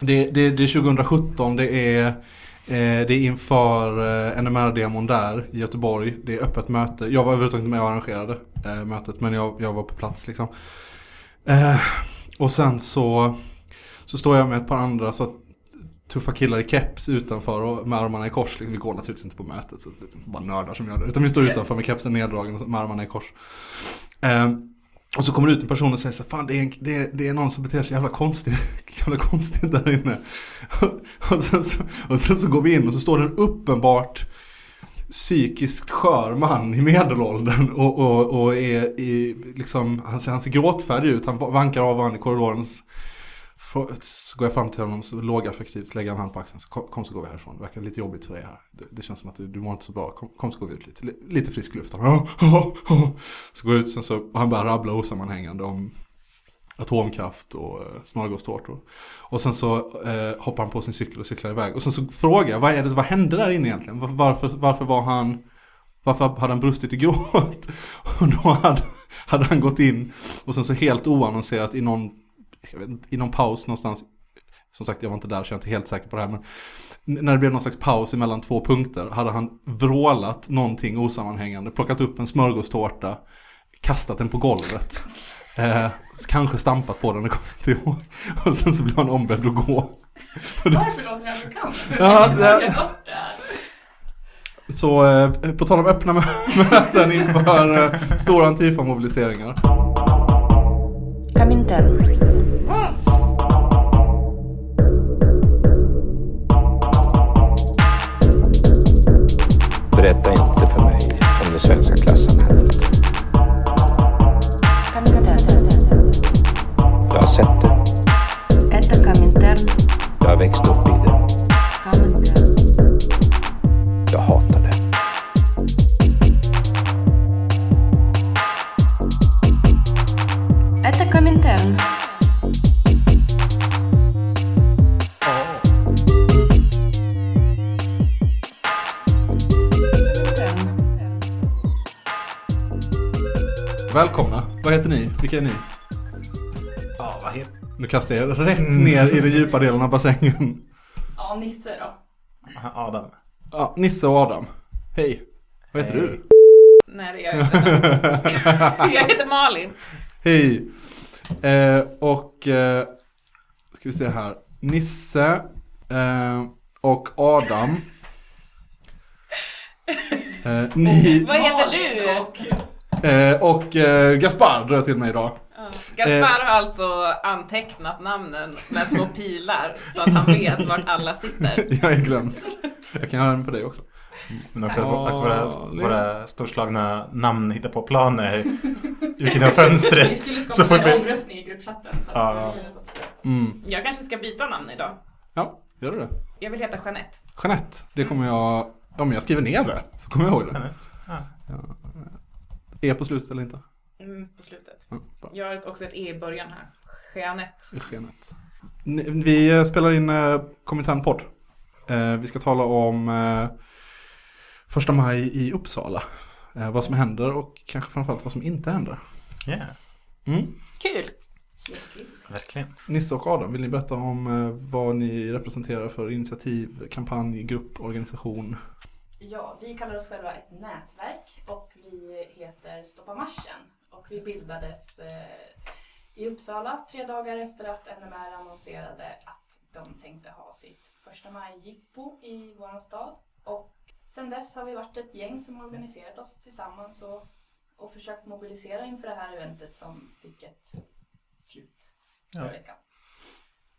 Det, det, det är 2017, det är, eh, det är inför eh, NMR-demon där i Göteborg. Det är öppet möte. Jag var överhuvudtaget inte med och arrangerade eh, mötet men jag, jag var på plats liksom. Eh, och sen så, så står jag med ett par andra så tuffa killar i keps utanför och med armarna i kors. Liksom, vi går naturligtvis inte på mötet så det är bara nördar som gör det. Utan vi står utanför med kepsen neddragen och med armarna i kors. Och så kommer det ut en person och säger så Fan det är, en, det är, det är någon som beter sig jävla konstigt, jävla konstigt där inne. Och sen, så, och sen så går vi in och så står det en uppenbart psykiskt skör man i medelåldern och, och, och är i, liksom, han ser, han ser gråtfärdig ut. Han vankar av varandra i korridoren. Så går jag fram till honom så lågaffektivt lägger han hand på axeln. Så kom, kom, så går vi härifrån. Det verkar lite jobbigt för dig här. Det, det känns som att du, du mår inte så bra. Kom, kom så går vi ut lite. Lite frisk luft. Ah, ah, ah, så går jag ut sen så, och han börjar rabbla osammanhängande om atomkraft och eh, smörgåstårtor. Och sen så eh, hoppar han på sin cykel och cyklar iväg. Och sen så frågar jag, vad, är det, vad hände där inne egentligen? Varför, varför var han, varför hade han brustit i gråt? Och då hade, hade han gått in och sen så helt oannonserat i någon vet inte, i någon paus någonstans. Som sagt, jag var inte där så jag är inte helt säker på det här. Men när det blev någon slags paus mellan två punkter hade han vrålat någonting osammanhängande, plockat upp en smörgåstårta, kastat den på golvet. Eh, kanske stampat på den, det kommer inte ihåg. Och sen så blev han ombedd att gå. Varför låter det bekant? Ja, det... Så eh, på tal om öppna möten inför eh, stora Antifa-mobiliseringar. Kaminter. Berätta inte för mig om det svenska klassamhället. Nu kastar jag rätt ner i den djupa delen av bassängen. Ja, Nisse då. Adam. Ja, Nisse och Adam. Hej. Vad heter Hej. du? Nej, det gör jag inte. jag heter Malin. Hej. Eh, och eh, ska vi se här. Nisse eh, och Adam. Eh, ni... Vad heter du? Eh, och eh, Gaspar drar jag till mig idag. Gaspar har alltså antecknat namnen med små pilar så att han vet vart alla sitter. jag är glömsk. Jag kan göra den på dig också. Men också att, att våra, våra storslagna namn hittar på planer ut genom fönstret. Vi skulle skapa en omröstning i gruppchatten. Så ja. mm. Jag kanske ska byta namn idag. Ja, gör du det? Jag vill heta Jeanette. Jeanette, det kommer jag... Om jag skriver ner det så kommer jag ihåg det. Jeanette. Ja. Ja. E på slutet eller inte? Mm, på slutet. Mm, jag har också ett E i början här. Jeanette. Jeanette. Vi eh, spelar in eh, Komintern-podd. Eh, vi ska tala om eh, första maj i Uppsala. Eh, vad som händer och kanske framförallt vad som inte händer. Yeah. Mm. Kul. Verkligen. Nisse och Adam, vill ni berätta om eh, vad ni representerar för initiativ, kampanj, grupp, organisation? Ja, vi kallar oss själva ett nätverk och vi heter Stoppa marschen. Och vi bildades eh, i Uppsala tre dagar efter att NMR annonserade att de tänkte ha sitt första maj-jippo i vår stad. Och sen dess har vi varit ett gäng som organiserat oss tillsammans och, och försökt mobilisera inför det här eventet som fick ett slut förra ja. veckan.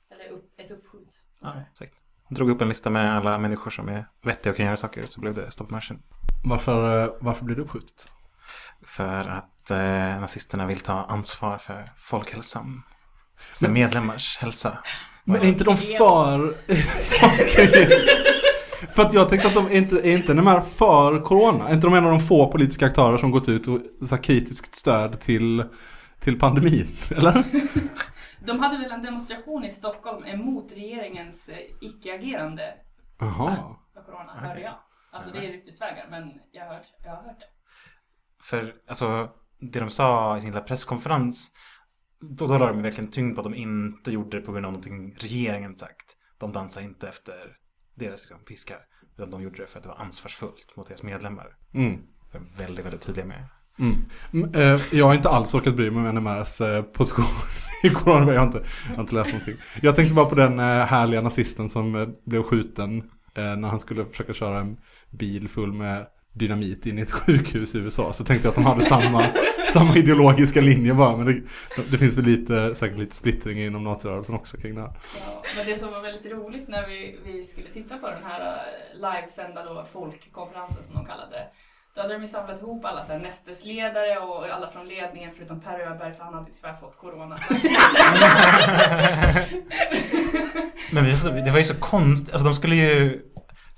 Eller upp, ett uppskjut. Ja, exakt drog upp en lista med alla människor som är vettiga och kan göra saker så blev det Stop Marchen. Varför, eh, varför blev det uppskjutet? För att eh, nazisterna vill ta ansvar för folkhälsan. Sina medlemmars hälsa. Men är inte de för... för att jag tänkte att de är inte är inte de här för corona. Är inte de en av de få politiska aktörer som gått ut och så kritiskt stöd till, till pandemin? Eller? De hade väl en demonstration i Stockholm emot regeringens eh, icke-agerande Jaha. för corona, hörde jag. Alltså det är ryktesvägar, men jag har, hört, jag har hört det. För alltså, det de sa i sin lilla presskonferens då, då la de verkligen tyngd på att de inte gjorde det på grund av någonting regeringen sagt. De dansar inte efter deras liksom, piskar. Utan de gjorde det för att det var ansvarsfullt mot deras medlemmar. Mm. De var väldigt, väldigt tydliga med. Mm. Mm, eh, Jag har inte alls orkat bry mig om NMRs eh, position i Corona. Jag har inte, jag har inte läst någonting. Jag tänkte bara på den eh, härliga nazisten som blev skjuten när han skulle försöka köra en bil full med dynamit in i ett sjukhus i USA. Så tänkte jag att de hade samma, samma ideologiska linje bara. Men det, det finns väl lite, säkert lite splittring inom nazirörelsen också kring det här. Ja, men det som var väldigt roligt när vi, vi skulle titta på den här eh, livesända då, folkkonferensen som de kallade det. Då hade de ju samlat ihop alla så här, nästesledare och alla från ledningen förutom Per Öberg för han hade tyvärr fått corona. Men det var ju så konstigt. Alltså de skulle ju...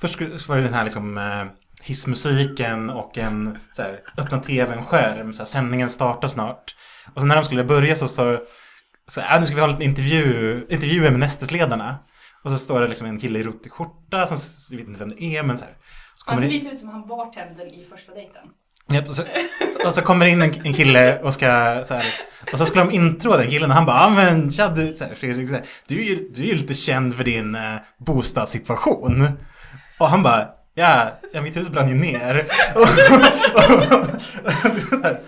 Först var det den här liksom eh, hissmusiken och en så här, öppna tv-skärm. Så här, sändningen startar snart. Och sen när de skulle börja så sa så "Ah, nu ska vi ha en liten intervju, intervjuer med nästesledarna. Och så står det liksom en kille i ruttig skjorta som jag vet inte vem det är men så här. Så Han ser det, lite ut som han bartendern i första dejten. Ja, och, så, och så kommer in en, en kille och ska så här, Och så skulle de introa den killen och han bara ja men tja du, så här, Fredrik, så här, du, är ju, du är ju lite känd för din eh, bostadssituation. Och han bara ja, ja mitt hus brann ju ner. Och, så här,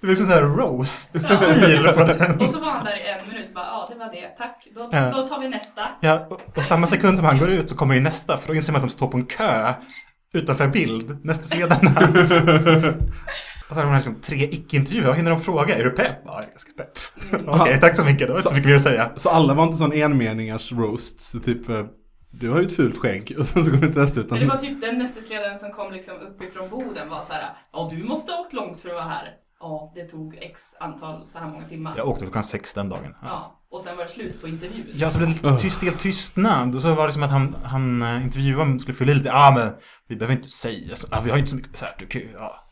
det var liksom så här roast-stil på den. Och så var han där i en minut och bara ja det var det, tack. Då, Ja. då tar vi nästa. Ja, och, och samma sekund som han går ut så kommer ju nästa för då inser man att de står på en kö utanför bild, nästesledarna. Och så har de liksom tre icke-intervjuer. Vad hinner de fråga? Är du pepp? Ja, jag är ganska pepp. Okej, tack så mycket. Det var inte så mycket mer att säga. Så alla var inte sån enmeningars roasts, typ eh, du har ju ett fult skägg och sen så går det inte nästa utan Men det var typ den nästesledaren som kom liksom uppifrån Boden var så här. Ja du måste ha åkt långt för att vara här. Ja det tog x antal så här många timmar. Jag åkte klockan sex den dagen. Ja. Ja, och sen var det slut på intervjun. Ja, så blev det lite tyst, helt tystnad. Och så var det som att han, han eh, intervjuaren skulle fylla i lite. Ja, men vi behöver inte säga så. Ja, vi har inte så mycket så här. Du, kul, ja,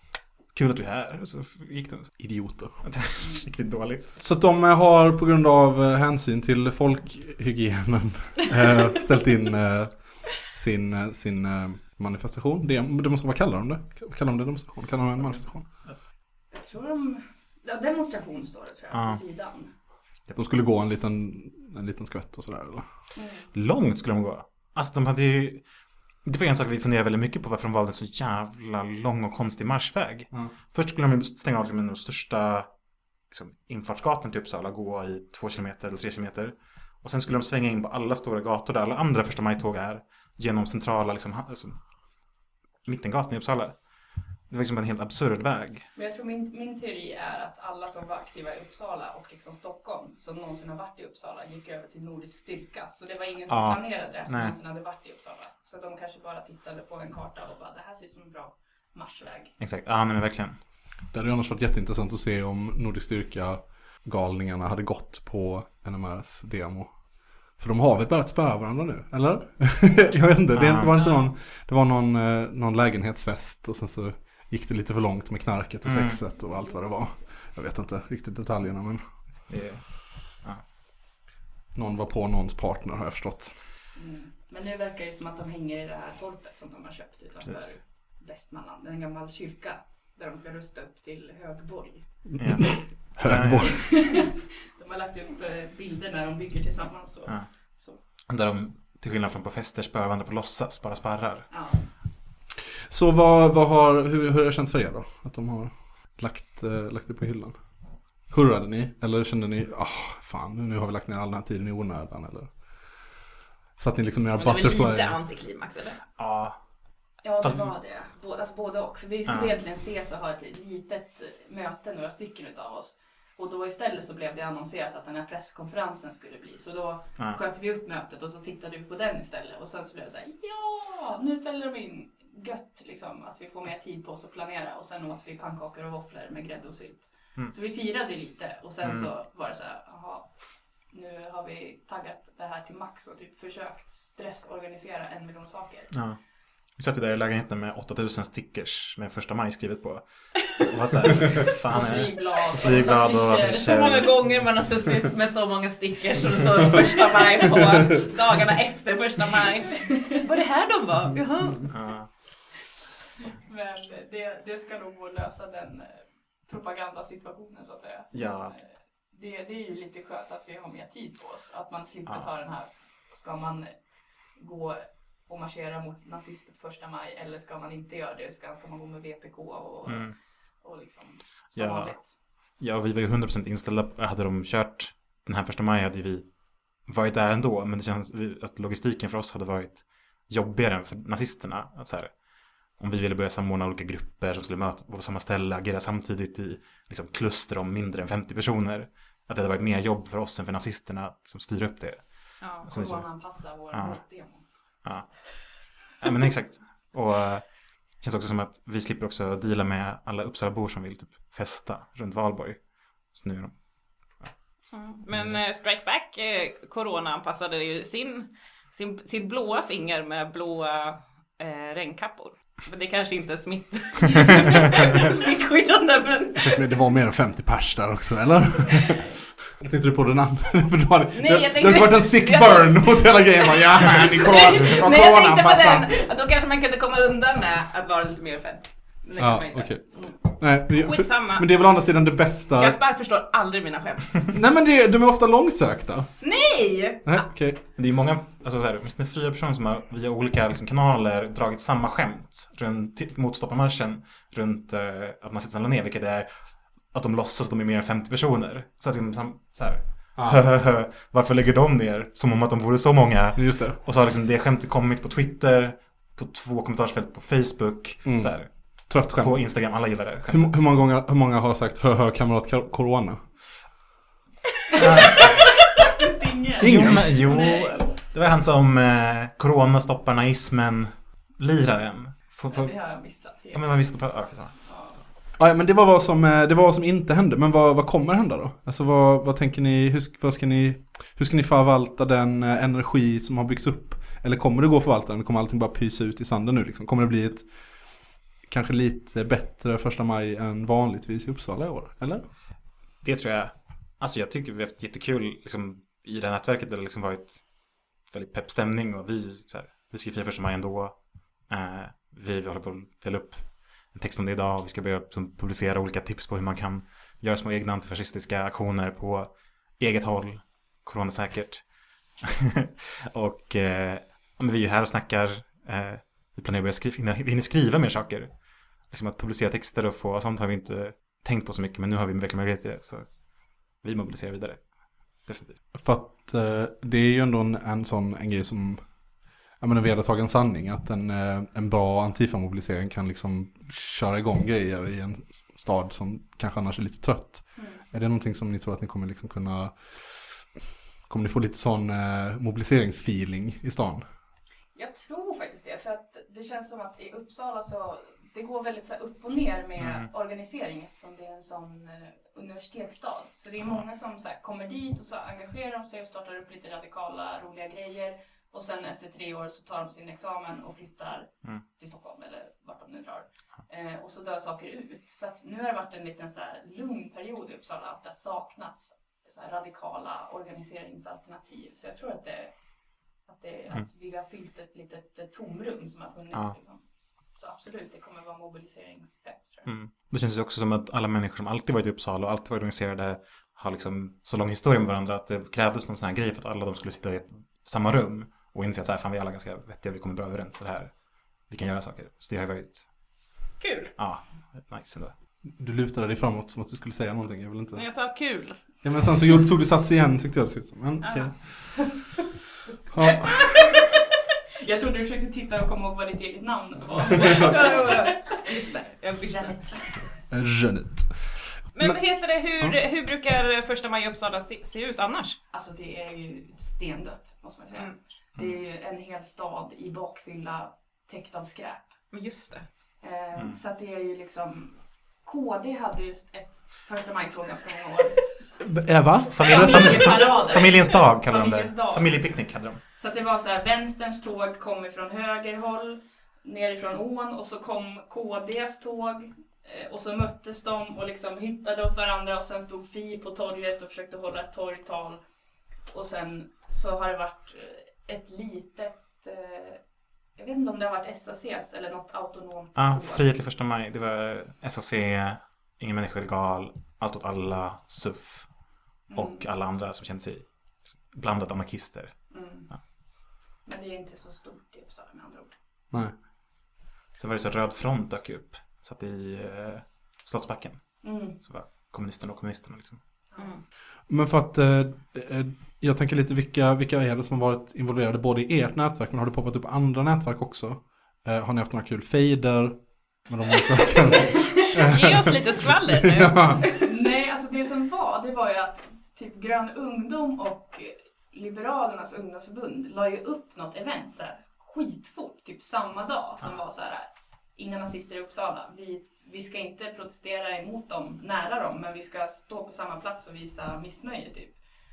kul att du är här. Och så gick det. idioter. Riktigt dåligt. Så att de eh, har på grund av eh, hänsyn till folkhygienen eh, ställt in sin, sin manifestation. Det, demonstration. Vad kallar de det? Kallar de det demonstration? Kallar de det en manifestation? Jag tror de... Ja, demonstration står det tror jag Ja. på sidan. De skulle gå en liten, en liten skvätt och sådär eller? Långt skulle de gå. Alltså de hade ju... Det var en sak vi funderade väldigt mycket på varför de valde en så jävla lång och konstig marschväg. Mm. Först skulle de stänga av liksom en av de största liksom, infartsgatan till Uppsala, gå i två kilometer eller tre kilometer. Och sen skulle de svänga in på alla stora gator där alla andra första maj-tåg är. Genom centrala, liksom, alltså, mittengatan i Uppsala. Det var liksom en helt absurd väg. Men jag tror min, min teori är att alla som var aktiva i Uppsala och liksom Stockholm som någonsin har varit i Uppsala gick över till Nordisk styrka. Så det var ingen som Ja, planerade det som nej. någonsin hade varit i Uppsala. Så de kanske bara tittade på en karta och bara det här ser ut som en bra marschväg. Exakt, ja men verkligen. Det hade ju annars varit jätteintressant att se om Nordisk Styrka galningarna hade gått på NMRs demo. För de har väl börjat spöa varandra nu, eller? jag vet inte, det var inte någon, det var någon, eh, någon lägenhetsfest och sen så gick det lite för långt med knarket och Mm. sexet och allt vad det var. Jag vet inte riktigt detaljerna men Det, någon var på någons partner har jag förstått. Mm. Men nu verkar det som att de hänger i det här torpet som de har köpt utanför Precis. Västmanland. En gammal kyrka där de ska rusta upp till Högborg. ja. Högborg. De har lagt upp eh, bilder när de bygger tillsammans. Och, Ja. så. Där de, till skillnad från på fester, spöar varandra på låtsas, bara sparrar. Ja. Så vad, vad har, hur, hur har det känts för er då? Att de har lagt, eh, lagt det på hyllan? Hurrade ni? Eller kände ni, ah fan nu, har vi lagt ner all den här tiden i onödan eller? Satt ni liksom med Men era det är väl butterfly? lite antiklimax eller? Ja, Ja, det Fast- var det. Både, alltså både och. För vi skulle Ja. egentligen ses och ha ett litet möte, några stycken utav oss. Och då istället så blev det annonserat att den här presskonferensen skulle bli. Så då Ja. sköt vi upp mötet och så tittade vi på den istället. Och sen så blev det så här, ja, nu ställer de in gött liksom. Att vi får mer tid på oss att planera. Och sen åt vi pannkakor och våfflor med grädde och sylt. Mm. Så vi firade lite och sen Mm. så var det så här, jaha. Nu har vi taggat det här till max och typ försökt stressorganisera en miljon saker. Ja. Vi satt ju där i lägenheten med 8000 stickers med första maj skrivet på. Och var så här, fan Och är det? flygblad. och Flygblad och affischer. Så många gånger man har suttit med så många stickers som det står första maj på dagarna efter första maj. Var det här de var? Jaha. Ja. Men det, det ska nog gå att lösa den eh, propagandasituationen så att säga. Ja. Eh, det, det är ju lite skönt att vi har mer tid på oss. Att man slipper Ja. ta den här, ska man gå och marschera mot nazister på första maj eller ska man inte göra det? Ska, ska man gå med VPK och, Mm. och liksom som Ja. vanligt? Ja, vi var ju 100% inställda på, hade de kört den här första maj hade vi varit där ändå. Men det känns att logistiken för oss hade varit jobbigare än för nazisterna. Att så här, om vi ville börja samordna olika grupper som skulle möta på samma ställe, agera samtidigt i liksom, kluster om mindre än 50 personer. Att det hade varit mer jobb för oss än för nazisterna att som styra upp det. Ja. Coronaanpassa vår Ja. motdemo. Ja, ja men exakt. Och eh, det känns också som att vi slipper också deala med alla Uppsalabor som vill typ festa runt Valborg. Så nu de Men eh, Strike Back eh, Corona-anpassade ju sin, sin, sitt blåa finger med blåa eh, regnkappor. Men det kanske inte är smitt... smittskyddande men... Ursäkta mig, det var mer än 50 pers där också, eller? Tänkte du på den andra? Hade, Nej, det, jag det tänkte- hade varit en sick jag- burn mot hela grejen. Ja, ni corona, nej, jag tänkte på den! Då kanske man kunde komma undan med att vara lite mer offentlig. Det Ja, man inte. Nej, för, Skitsamma. men det är väl å andra sidan det bästa. Gaspar förstår aldrig mina skämt. Nej men det, de är ofta långsökta. Nej! Nej, okej. Det är många, alltså så här, åtminstone fyra personer som har via olika liksom, kanaler dragit samma skämt runt, mot stopparmarschen runt eh, att man sitter la ner, vilket är att de låtsas att de är mer än 50 personer. Så att liksom, sam- så här, hö, varför lägger de ner? Som om att de vore så många. Just det. Och så har liksom det skämtet kommit på Twitter, på två kommentarsfält på Facebook, Mm. så här, Trött skämt. på Instagram, alla gillar det Hur, hur, många gånger, hur många har sagt hö hö kamrat corona? Faktiskt ingen. Jo, jo Nej. det var han som eh, Corona stoppar naismen, liraren. På, på, Det har jag missat ja, helt. men man visste på... Ja. Ja, ja, men det var vad som, eh, det var vad som inte hände. Men vad, vad kommer hända då? Alltså vad, vad tänker ni, hur, vad ska ni, hur ska ni förvalta den eh, energi som har byggts upp? Eller kommer det gå att förvalta den? Kommer allting bara pysa ut i sanden nu liksom? Kommer det bli ett kanske lite bättre första maj än vanligtvis i Uppsala i år? Eller? Det tror jag. Alltså jag tycker vi har haft jättekul liksom, i det här nätverket. Det har liksom varit väldigt pepp stämning och vi, så här, vi ska fira första maj ändå. Eh, vi håller på att fälla upp en text om det idag och vi ska börja som, publicera olika tips på hur man kan göra små egna antifascistiska aktioner på eget håll, coronasäkert. och eh, men vi är ju här och snackar. Eh, vi planerar att börja skriva, hinna- vi hinner skriva mer saker. Liksom att publicera texter och få sånt har vi inte tänkt på så mycket men nu har vi verkligen möjlighet till det. Så vi mobiliserar vidare. Definitivt. För att eh, det är ju ändå en, en sån en grej som Ja men en vedertagen sanning att en, eh, en bra antifamobilisering kan liksom köra igång grejer i en stad som kanske annars är lite trött. Är det någonting som ni tror att ni kommer liksom kunna Kommer ni få lite sån eh, mobiliseringsfeeling i stan? Jag tror faktiskt det, för att det känns som att i Uppsala så det går väldigt så upp och ner med Mm. organisering eftersom det är en sån eh, universitetsstad. Så det är många som så kommer dit och så engagerar de sig och startar upp lite radikala, roliga grejer. Och sen efter tre år så tar de sin examen och flyttar Mm. till Stockholm eller vart de nu drar. Eh, och så dör saker ut. Så nu har det varit en liten så lugn period i Uppsala att det har saknats så radikala organiseringsalternativ. Så jag tror att det att, det, Mm. att vi har fyllt ett litet eh, tomrum som har funnits. Ja. Liksom. Så absolut, det kommer vara mobiliseringspepp tror jag. Mm. Det känns ju också som att alla människor som alltid varit i Uppsala och alltid varit organiserade har liksom så lång historia med varandra att det krävdes någon sån här grej för att alla de skulle sitta i ett, samma rum och inse att så här, fan vi är alla ganska vettiga, vi kommer bra överens så det här. Vi kan göra saker. Så det har ju varit, Kul. ja, nice ändå. Du lutade dig framåt som att du skulle säga någonting, jag vill inte... Jag sa kul. Ja men sen så tog du sats igen tyckte jag det såg ut som. Men okej. Ja. Jag trodde du försökte titta och komma ihåg vad ditt eget namn var. Just det, jag bytte. Jeanette. Men Men- vad heter det, hur, hur brukar första maj i Uppsala se, se ut annars? Alltså det är ju stendött måste man säga. Mm. Det är ju en hel stad i bakfylla täckt av skräp. Men just det. Ehm, Mm. Så att det är ju liksom KD hade ju ett första maj-tåg ganska många år. Eva? Familjens dag kallar de det. Familjepicknick hade de. Så att det var så här, vänsterns tåg kom ifrån höger håll, nerifrån ån och så kom KDs tåg eh, och så möttes de och liksom hittade åt varandra och sen stod Fi på torget och försökte hålla ett torgtal. Och sen så har det varit eh, ett litet, eh, jag vet inte om det har varit SACs eller något autonomt Ja, tåg. frihet till första maj. Det var SAC, Ingen människa illegal, Allt åt alla, SUF. och alla andra som kände sig blandat anarkister. Mm. Ja. Men det är inte så stort i Uppsala med andra ord. Nej. Sen var det så Röd Front dök upp. Satt i eh, Slottsbacken. Mm. Så var kommunisterna och kommunisterna liksom. Mm. Men för att eh, eh, jag tänker lite vilka, vilka är det som har varit involverade både i ert nätverk men har det poppat upp andra nätverk också? Eh, har ni haft några kul fejder med de nätverken? Ge oss lite skvaller nu. ja. Nej, alltså det som var, det var ju att typ Grön Ungdom och Liberalernas ungdomsförbund la ju upp något event så här, skitfort, typ samma dag som var så här inga nazister i Uppsala. Vi, vi ska inte protestera emot dem, nära dem, men vi ska stå på samma plats och visa missnöje typ.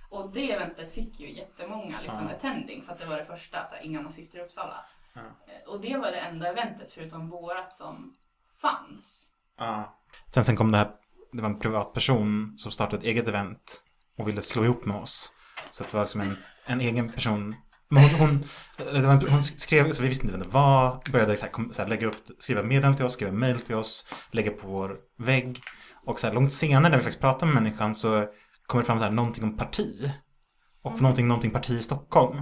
Och det eventet fick ju jättemånga liksom, Ja. attending för att det var det första, så här, inga nazister i Uppsala. Ja. Eh, Och det var det enda eventet förutom vårat som fanns. Ja. Sen, sen kom det här, det var en privatperson som startade ett eget event och ville slå ihop med oss. Så det var liksom en, en egen person. Men hon, hon, var hon skrev, så vi visste inte vem det var, började så här, kom, så här, lägga upp, skriva meddelanden till oss, skriva mail till oss, lägga på vår vägg. Och så här, långt senare när vi faktiskt pratade med människan så kommer det fram så här, någonting om parti. Och någonting, någonting parti i Stockholm.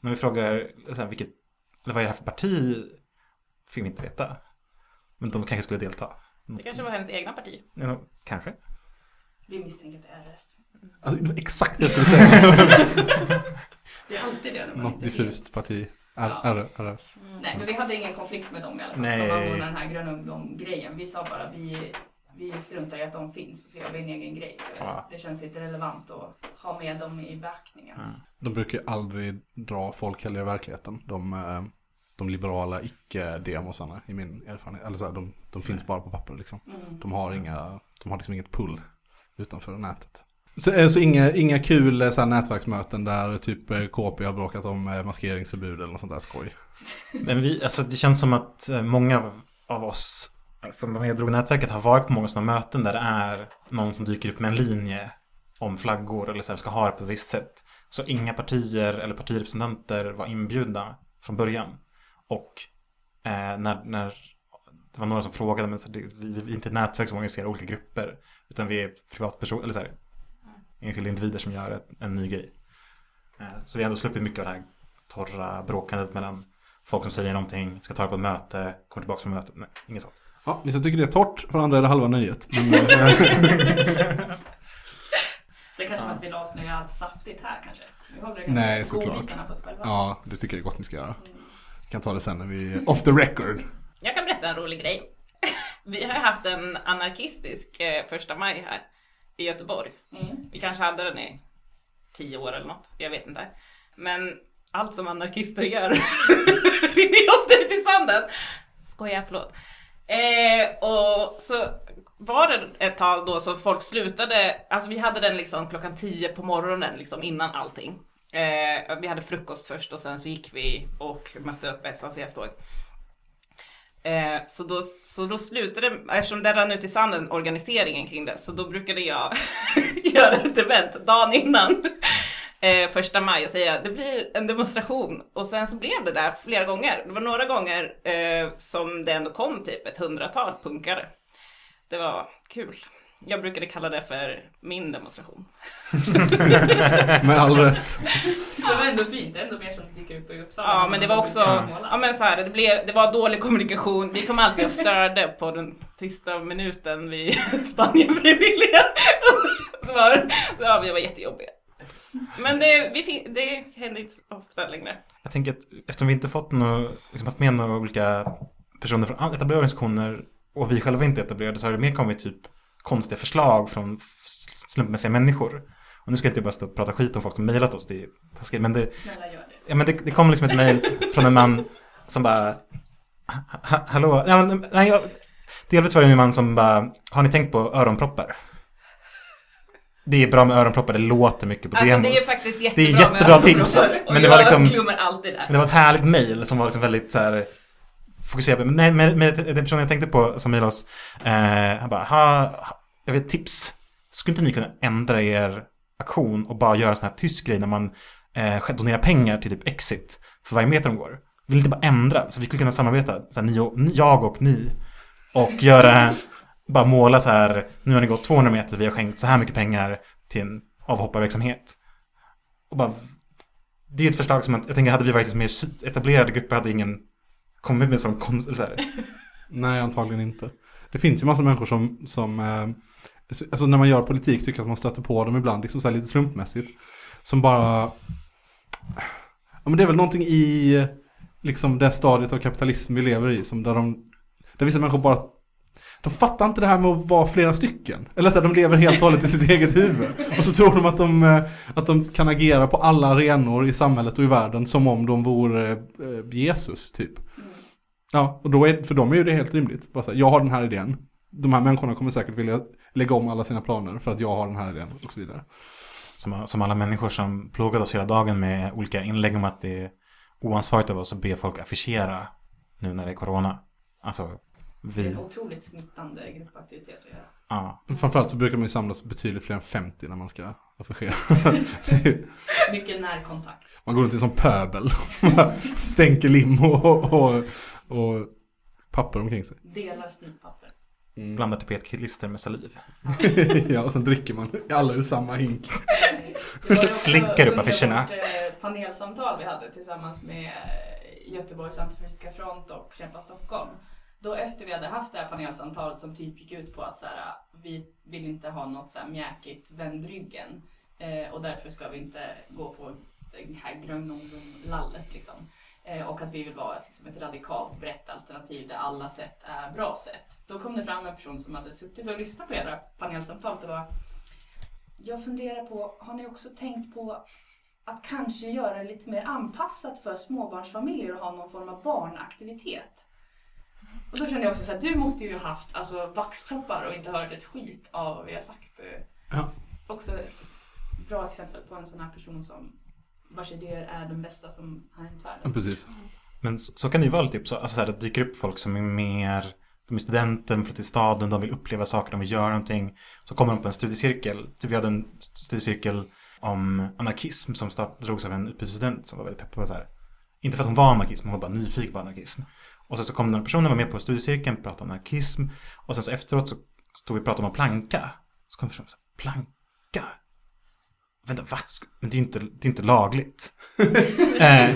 När vi frågar så här, vilket, eller vad är det här för parti? Fick vi inte veta. Men de kanske skulle delta. Det kanske var hennes egna parti. Ja, kanske. Vi misstänker att det är RS. Alltså, det var exakt det jag skulle säga. Det är alltid det. man Något diffust parti. R, Ja. R, RS. Nej, men vi hade ingen konflikt med dem i alla fall Nej. som anordnade den här Grön Ungdom-grejen. Vi sa bara vi, vi struntar i att de finns och så gör vi en egen grej. Ja. Det känns inte relevant att ha med dem i beaktningen. Ja. De brukar ju aldrig dra folk heller i verkligheten. De, eh, de liberala icke-demosarna i min erfarenhet. Eller så här, de, de finns bara på papper liksom. Mm. De har, inga, de har liksom inget pull utanför nätet. Så, eh, så inga, inga kul eh, så här, nätverksmöten där typ eh, KP har bråkat om maskeringsförbud eller något sånt där skoj. Men vi, alltså det känns som att många av oss som var med drog nätverket har varit på många sådana möten där det är någon som dyker upp med en linje om flaggor eller så här, ska ha det på ett visst sätt. Så inga partier eller partirepresentanter var inbjudna från början. Och eh, när, när det var några som frågade, men så här, det, vi, vi är inte ett nätverk som organiserar olika grupper. Utan vi är privatpersoner, eller så här, enskilda individer som gör ett, en ny grej. Eh, så vi har ändå sluppit mycket av det här torra bråkandet mellan folk som säger någonting, ska ta det på ett möte, kommer tillbaka från mötet. Nej, inget sånt. Ja, vissa tycker det är torrt, för andra är det halva nöjet. Men, eh, Sen kanske Ja. man inte vill avslöja allt saftigt här kanske. Vi håller det Nej, såklart. ja, det tycker jag gott ni ska göra. Mm. Vi kan ta det sen när vi är off the record. Jag kan berätta en rolig grej. Vi har haft en anarkistisk eh, första maj här i Göteborg. Mm. Vi kanske hade den i tio år eller något, jag vet inte. Men allt som anarkister gör rinner ju ofta ut i sanden. Skojar, förlåt. Eh, och så var det ett tag då så folk slutade, alltså vi hade den liksom klockan 10 på morgonen liksom innan allting. Eh, vi hade frukost först och sen så gick vi och mötte upp SACS-tåg. Eh, så, då, så då slutade, eftersom det rann ut i sanden, organiseringen kring det, så då brukade jag göra ett event dagen innan eh, första maj och säga det blir en demonstration. Och sen så blev det där flera gånger. Det var några gånger eh, som det ändå kom typ ett hundratal punkare. Det var kul. Jag brukade kalla det för min demonstration. Med all rätt. Det var ändå fint, ändå mer som dyker upp i Uppsala. Ja, men det var också, ja men så här, det, blev, det var dålig kommunikation. Vi kom alltid och störde på den tysta minuten vid Spanien-frivilliga. Så var, ja, vi var jättejobbiga. Men det, vi det hände inte så ofta längre. Jag tänker att eftersom vi inte fått några, liksom haft med några olika personer från etablerade organisationer och vi själva inte är etablerade så har det mer kommit typ konstiga förslag från slumpmässiga människor. Och nu ska jag inte bara stå och prata skit om folk som mejlat oss, det är taskigt, men det, Snälla gör det. ja, men det, det kom liksom ett mejl från en man som bara "Ha- ha- Hallå? Ja, men, nej, jag, delvis var det en man som bara Har ni tänkt på öronproppar? Det är bra med öronproppar, det låter mycket på Alltså demos. det är faktiskt Det är jättebra jättebra tips. Och men det var liksom- det. Var ett härligt mejl som var liksom väldigt så här fokuserat. Men nej, men, men den personen jag tänkte på som mejlade oss, eh, han bara, ha, jag vet tips. Skulle inte ni kunna ändra er aktion och bara göra sån här tysk grej när man eh, donerar pengar till typ Exit för varje meter de går? Vill inte bara ändra? Så vi skulle kunna samarbeta, så här, ni och, jag och ni. Och göra, bara måla så här, nu har ni gått 200 meter, vi har skänkt så här mycket pengar till en avhopparverksamhet. Och bara, det är ett förslag som att, jag tänker hade vi varit liksom mer etablerade grupper hade ingen kommit med sån konst, så här. Nej, antagligen inte. Det finns ju massa människor som, som eh, alltså när man gör politik tycker jag att man stöter på dem ibland, liksom så här lite slumpmässigt. Som bara, ja men det är väl någonting i liksom det stadiet av kapitalism vi lever i, som där de, där vissa människor bara de fattar inte det här med att vara flera stycken. Eller så här, de lever helt och hållet i sitt eget huvud. Och så tror de att de, eh, att de kan agera på alla arenor i samhället och i världen som om de vore eh, Jesus typ. Ja, och då är, för dem är ju det helt rimligt. Bara så här, jag har den här idén. De här människorna kommer säkert vilja lägga om alla sina planer för att jag har den här idén och så vidare. Som, som alla människor som plågade oss hela dagen med olika inlägg om att det är oansvarigt av oss att be folk affischera nu när det är corona. Alltså, det är vi... en otroligt smittande gruppaktivitet att göra. Ja. Framförallt så brukar man ju samlas betydligt fler än 50 när man ska affischera. Mycket närkontakt. man går runt i som pöbel. Stänker lim och, och, och papper omkring sig. Delar snytpapper. Mm. Blandar tapetklister med saliv. ja, och sen dricker man alla ur samma hink. Det Slickar upp affischerna. vårt, eh, panelsamtal vi hade tillsammans med eh, Göteborgs Antifascistiska Front och Kämpa Stockholm. Då efter vi hade haft det här panelsamtalet som typ gick ut på att så här, vi vill inte ha något så här mjäkigt vänd ryggen eh, och därför ska vi inte gå på det här grönungdom-lallet liksom. Eh, och att vi vill vara ett, liksom, ett radikalt brett alternativ där alla sätt är bra sätt. Då kom det fram en person som hade suttit och lyssnat på era panelsamtal och var jag funderar på, har ni också tänkt på att kanske göra det lite mer anpassat för småbarnsfamiljer och ha någon form av barnaktivitet? Och då kände jag också så här, du måste ju ha haft alltså, vaxproppar och inte hört ett skit av vad vi har sagt. eh. Ja. Också ett bra exempel på en sån här person som vars idéer är den bästa som har hänt Ja, världen. precis. Men så, så kan det ju vara lite typ så, alltså så här, det dyker upp folk som är mer, de är studenter, de flyttar till staden, de vill uppleva saker, de vill göra någonting. Så kommer de på en studiecirkel, typ vi hade en studiecirkel om anarkism som drogs av en utbytesstudent som var väldigt peppad på så här. Inte för att hon var anarkist, men hon var bara nyfiken på anarkism. Och sen så kom den här personen var med på studiecirkeln, pratade om anarkism. Och sen så efteråt så stod vi och pratade om att planka. Så kom personen och sa, planka? Vänta, va? Men det är inte, det är inte lagligt. eh,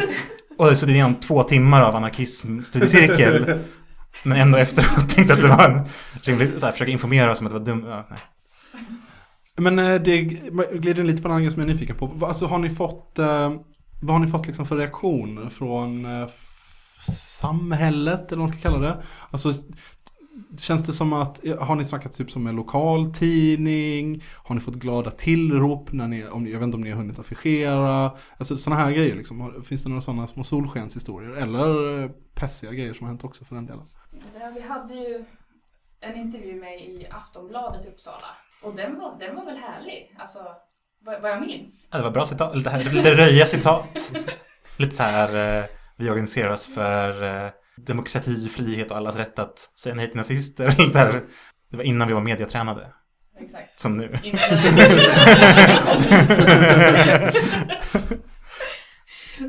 och så det är två timmar av anarkism-studiecirkel. Men ändå efteråt tänkte att det var en rimlig, så här, försöka informera oss om att det var dumt. Ja. Men eh, det glider in lite på en annan grej som jag är nyfiken på. Alltså har ni fått, eh, vad har ni fått liksom för reaktioner från eh, samhället eller vad man ska kalla det? Alltså känns det som att, har ni snackat typ som en lokaltidning? Har ni fått glada tillrop när ni, om ni, jag vet inte om ni har hunnit affischera? Alltså sådana här grejer liksom. Finns det några sådana små solskenshistorier? Eller eh, pessiga grejer som har hänt också för den delen? Ja, vi hade ju en intervju med i Aftonbladet i Uppsala. Och den var, den var väl härlig, alltså vad, vad jag minns. Ja, det var bra citat, lite, här- lite röja citat. Lite så här, eh, vi organiserar oss för eh, demokrati, frihet och allas rätt att säga nej till nazister. Lite så här, det var innan vi var mediatränade, Exakt. som nu. Innan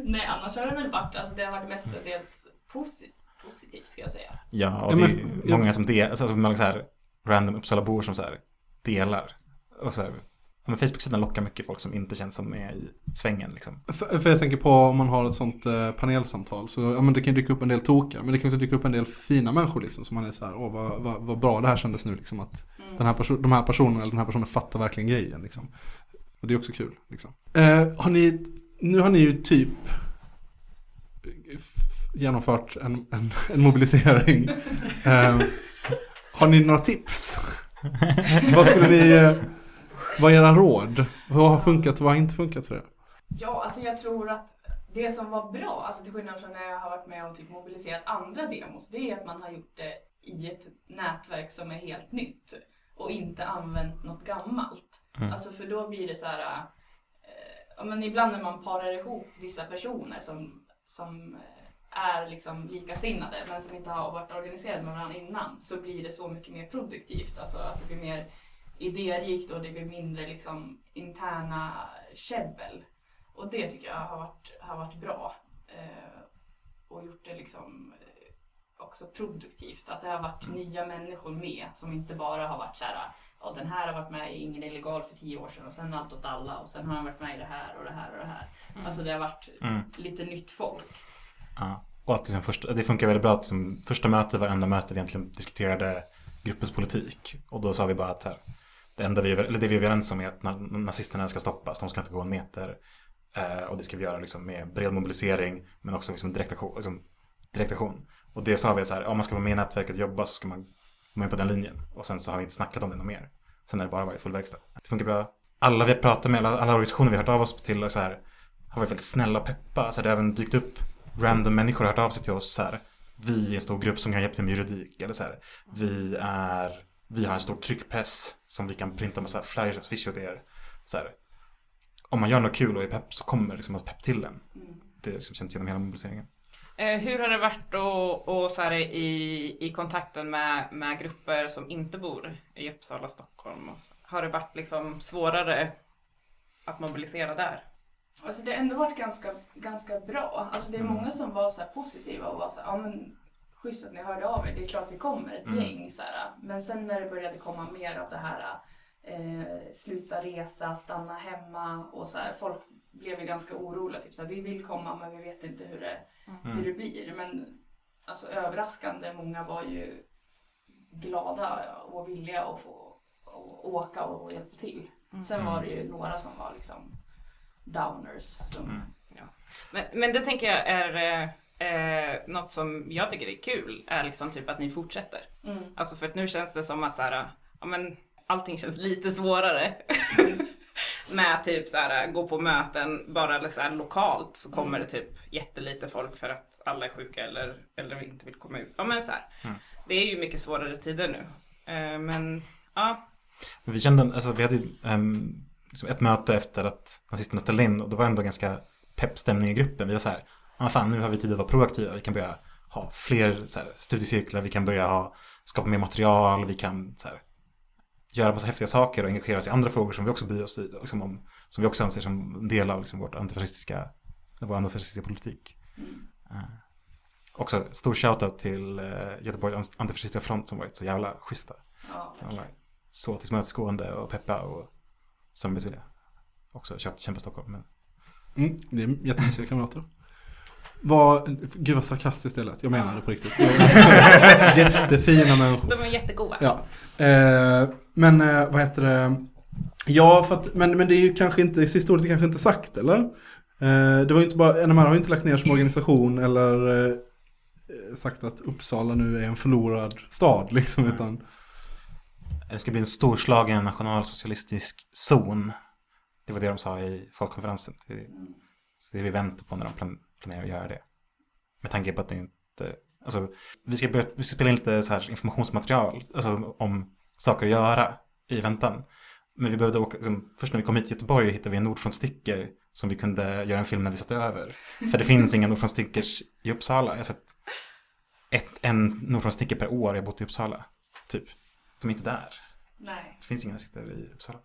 Nej, annars har det väl varit, alltså det har varit mestadels posi- positivt ska jag säga. Ja, och det är ja. många som delar, alltså många så här random Uppsalabor som så här delar. Och så här, men Facebook-sidan lockar mycket folk som inte känns som är i svängen liksom. För, för jag tänker på om man har ett sånt eh, panelsamtal så ja, men det kan dyka upp en del tokar men det kan också dyka upp en del fina människor liksom som man är så här, åh vad, vad, vad bra det här kändes nu liksom att Mm. den här perso- de här personerna eller den här personen fattar verkligen grejen liksom. Och det är också kul liksom. Eh, har ni, nu har ni ju typ f- genomfört en, en, en mobilisering. Eh, har ni några tips? vad skulle ni, eh, vad är era råd? Vad har funkat och vad har inte funkat för er? Ja, alltså jag tror att det som var bra, alltså till skillnad från när jag har varit med och typ mobiliserat andra demos, det är att man har gjort det i ett nätverk som är helt nytt och inte använt något gammalt. Mm. Alltså för då blir det så här, eh, men ibland när man parar ihop vissa personer som, som eh, är liksom likasinnade men som inte har varit organiserade med varandra innan så blir det så mycket mer produktivt. Alltså att det blir mer idérikt och det blir mindre liksom interna käbbel. Och det tycker jag har varit, har varit bra. Eh, och gjort det liksom eh, också produktivt. Att det har varit nya människor med som inte bara har varit så här ja, den här har varit med i Ingen illegal för tio år sedan och sen Allt åt alla och sen har han varit med i det här och det här och det här. Alltså det har varit Mm. lite nytt folk. Ja. Och att liksom första, det funkar väldigt bra att liksom, första mötet var enda mötet vi egentligen diskuterade gruppens politik. Och då sa vi bara att här, det enda vi, eller det vi är överens om är att nazisterna ska stoppas, de ska inte gå en meter. Eh, och det ska vi göra liksom, med bred mobilisering men också liksom, direktaktion, liksom, direktaktion. Och det sa vi att så här, om man ska vara med i nätverket och jobba så ska man gå med på den linjen. Och sen så har vi inte snackat om det något mer. Sen har det bara varit full verkstad. Det funkar bra. Alla vi har pratat med, alla, alla organisationer vi har hört av oss till så här, har varit väldigt snälla och peppa. Så det har även dykt upp random människor har hört av sig till oss så här. Vi är en stor grupp som kan hjälpa till med juridik. Eller så här. Vi är, vi har en stor tryckpress som vi kan printa massa flyers och swisha åt er. Så här. Om man gör något kul och är pepp så kommer liksom massa pepp till en. Det liksom känns genom hela mobiliseringen. Eh, hur har det varit och, och så här, i, i kontakten med, med grupper som inte bor i Uppsala, Stockholm? Har det varit liksom svårare att mobilisera där? Alltså det har ändå varit ganska, ganska bra. Alltså det är Mm. många som var så här positiva och var så här, ja men schysst att ni hörde av er, det är klart vi kommer, ett Mm. gäng. Så här. Men sen när det började komma mer av det här eh, sluta resa, stanna hemma och så här, folk blev ju ganska oroliga. Typ så här, vi vill komma men vi vet inte hur det, Mm. hur det blir. Men alltså överraskande, många var ju glada och villiga att få att åka och hjälpa till. Sen var det ju några som var liksom downers. Som, Mm. Men, men det tänker jag är eh, något som jag tycker är kul, är liksom typ att ni fortsätter. Mm. Alltså för att nu känns det som att så här, ja men allting känns lite svårare. med typ så här, gå på möten bara så här, lokalt så kommer det typ jättelite folk för att alla är sjuka eller, eller inte vill komma ut. Ja men så här, Mm. det är ju mycket svårare tider nu. Eh, men ja, vi kände, alltså vi hade ju, ehm, liksom ett möte efter att nazisterna ställde in och det var ändå ganska pepp stämning i gruppen. Vi var så här, ja fan nu har vi tid att vara proaktiva, vi kan börja ha fler så här, studiecirklar, vi kan börja ha, skapa mer material, vi kan så här, göra massa häftiga saker och engagera oss i andra frågor som vi också bryr oss i, liksom om, som vi också anser som en del av liksom, vårt antifascistiska, vår antifascistiska politik. Mm. Eh, också stor shoutout till uh, Göteborgs antifascistiska front som varit så jävla schyssta. Ja, De verkligen. var så tillmötesgående och peppa och samarbetsvilliga. Också kämpa Stockholm. Men... Mm, det är jättemysiga kamrater. Vad, gud vad sarkastiskt det lät. Jag menar det på riktigt. Jättefina människor. de är jättegoda. Ja. Eh, men eh, vad heter det? Ja, för att, men, men det är ju kanske inte, sista ordet är kanske inte sagt eller? Eh, det var ju inte bara, NMR har ju inte lagt ner som organisation eller eh, sagt att Uppsala nu är en förlorad stad liksom. Nej. Utan, Det ska bli en storslagen nationalsocialistisk zon. Det var det de sa i folkkonferensen. Så det är vi väntar på när de plan, planerar att göra det. Med tanke på att det inte... Alltså, vi ska, börja, vi ska spela in lite så här informationsmaterial alltså, om saker att göra i väntan. Men vi behövde åka, liksom, först när vi kom hit till Göteborg hittade vi en Nordfront-sticker som vi kunde göra en film när vi satt över. För det finns inga Nordfront-stickers i Uppsala. Jag har sett ett, en Nordfront-sticker per år jag bott i Uppsala. Typ. De är inte där. Nej, Det finns inga nazister i Uppsala.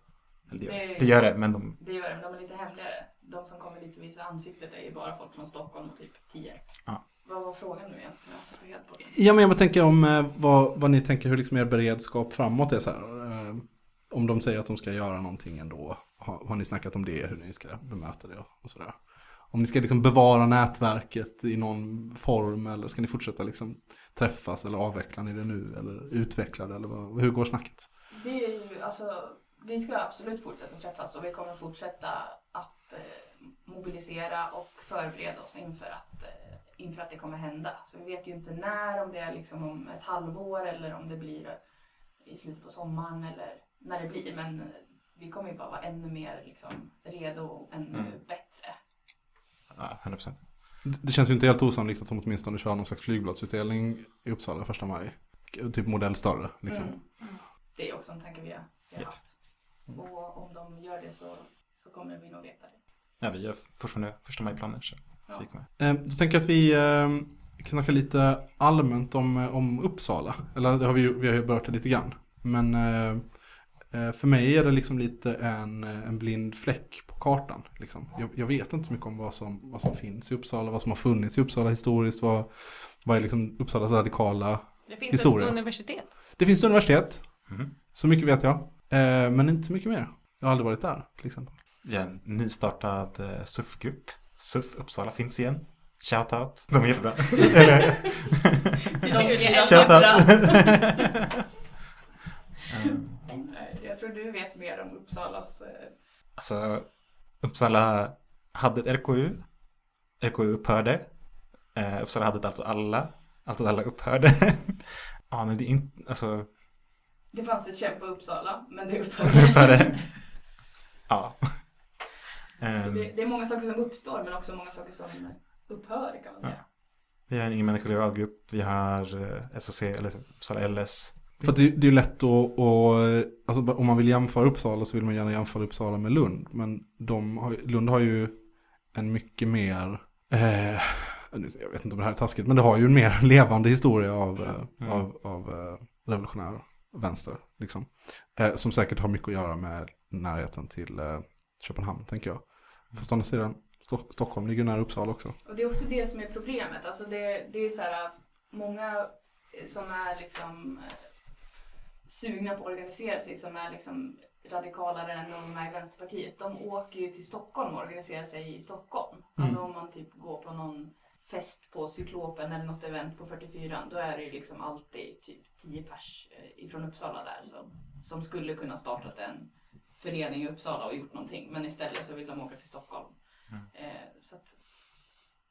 Eller det, gör, Det- det gör det, men de... det gör de. De är lite hemligare. De som kommer dit och visar ansiktet är ju bara folk från Stockholm och typ Tierp. Ja. Vad var frågan nu igen? Jag har helt på den. ja men jag tänker om eh, vad, vad ni tänker hur liksom er beredskap framåt är så här. Eh, om de säger att de ska göra någonting ändå. Har, har ni snackat om det, hur ni ska bemöta det och sådär? Om ni ska liksom bevara nätverket i någon form eller ska ni fortsätta liksom träffas eller avvecklar ni det nu eller utvecklar det eller vad, hur går snacket? Det är ju, alltså, vi ska absolut fortsätta träffas och vi kommer fortsätta att eh, mobilisera och förbereda oss inför att, eh, inför att det kommer hända. Så vi vet ju inte när, om det är liksom om ett halvår eller om det blir i slutet på sommaren eller när det blir. Men eh, vi kommer ju bara vara ännu mer liksom, redo och ännu Mm. bättre. Ja, 100 procent. Det det känns ju inte helt osannolikt att de åtminstone kör någon slags flygbladsutdelning i Uppsala första maj. Typ modell större liksom. Mm. Det är också en tanke vi har, vi har haft. Och om de gör det så, så kommer vi nog veta det. Ja, vi gör fortfarande första maj-planer. Så Ja. Eh, Då tänker jag att vi eh, kan snacka lite allmänt om, eh, om Uppsala. Eller det har vi, vi har ju berört det lite grann. Men eh, eh, för mig är det liksom lite en, eh, en blind fläck på kartan. Liksom. Jag, jag vet inte så mycket om vad som, vad som finns i Uppsala, vad som har funnits i Uppsala historiskt, vad, vad är liksom Uppsalas radikala... Det finns Historia. ett universitet. Det finns ett universitet, Mhm. så mycket vet jag. Eh, men inte så mycket mer. Jag har aldrig varit där till exempel. Vi har en nystartad eh, SUF-grupp. SUF Uppsala finns igen. Shoutout. De är jättebra. Shoutout. Nej, Jag tror du vet mer om Uppsalas... eh, Alltså, Uppsala hade ett RKU. RKU upphörde. Eh, Uppsala hade ett Allt åt alla. Allt åt alla upphörde. ja, men det är inte, alltså, Det fanns ett kämpa Uppsala, men det det upphörde. upphörde. Ja. Så Ehm, det, det är många saker som uppstår, men också många saker som upphör kan man säga. vi har en ingen människolegalgrupp. Vi har eh, SOC, eller Uppsala LS. För att det, det är ju lätt att, alltså, om man vill jämföra Uppsala så vill man gärna jämföra Uppsala med Lund. Men de har, Lund har ju en mycket mer, eh, jag vet inte om det här är taskigt, men det har ju en mer levande historia av, Mm. av, av eh, revolutionär vänster. Liksom. Eh, som säkert har mycket att göra med närheten till eh, Köpenhamn, tänker jag. Fast å andra sidan, Sto- Stockholm ligger nära Uppsala också. Och det är också det som är problemet. Alltså det, det är så här, många eh, som är liksom eh, sugna på att organisera sig, som är liksom radikalare än de är i Vänsterpartiet. De åker ju till Stockholm och organiserar sig i Stockholm. Alltså om man typ går på någon fest på Cyklopen eller något event på 44 då är det ju liksom alltid typ 10 pers eh, ifrån Uppsala där som, som skulle kunna startat en förening i Uppsala och gjort någonting. Men istället så vill de åka till Stockholm. Eh, så att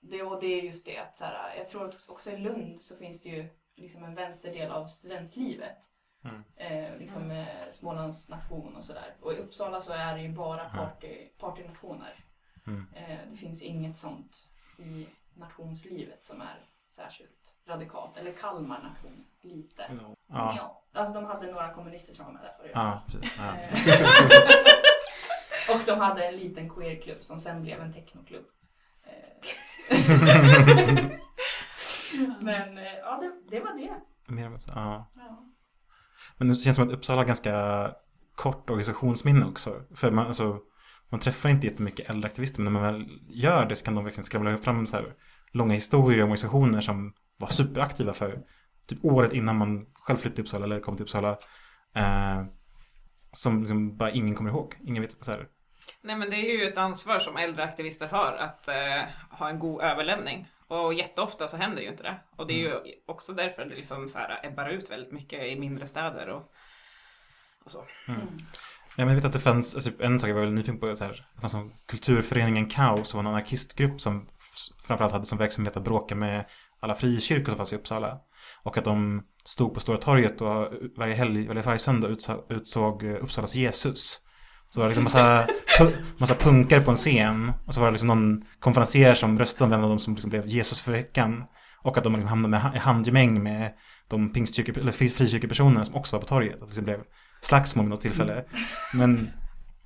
det, och det är just det att så här, jag tror att också i Lund så finns det ju liksom en vänsterdel av studentlivet. Mm. Eh, liksom med Smålands nation och sådär. Och i Uppsala så är det ju bara party, partynationer. Mm. Eh, det finns inget sånt i nationslivet som är särskilt radikalt. Eller Kalmar nation, lite. Ja, Ja. Alltså de hade några kommunister som var med där förut. ja precis. Ja. Och de hade en liten queerklubb som sen blev en technoklubb. Eh, Men eh, ja, det, det var det. Mer om ja. Ja. Men det känns som att Uppsala har ganska kort organisationsminne också. För man, alltså, man träffar inte jättemycket äldre aktivister, men när man väl gör det så kan de verkligen skramla fram så här långa historier om organisationer som var superaktiva för typ året innan man själv flyttade till Uppsala eller kom till Uppsala. Eh, som liksom bara ingen kommer ihåg. Ingen vet så här. Nej men det är ju ett ansvar som äldre aktivister har att eh, ha en god överlämning. Och jätteofta så händer ju inte det. Och det är ju också därför det liksom så här ebbar ut väldigt mycket i mindre städer och, och så. Ja, men jag vet att det fanns, alltså, en sak jag var väldigt nyfiken på, så här, det fanns som kulturföreningen Kaos som var en anarkistgrupp som framförallt hade som verksamhet att bråka med alla frikyrkor som fanns i Uppsala. Och att de stod på Stora torget och varje helg, eller varje söndag utsåg eh, Uppsalas Jesus. Så var det liksom massa, massa punkare på en scen. Och så var det liksom någon konferencier som röstade om vem av dem som liksom blev Jesus för veckan. Och att de liksom hamnade med i handgemäng med de pingstkyrke, eller fri- frikyrkopersonerna som också var på torget. Att det liksom blev slagsmål vid något tillfälle. Men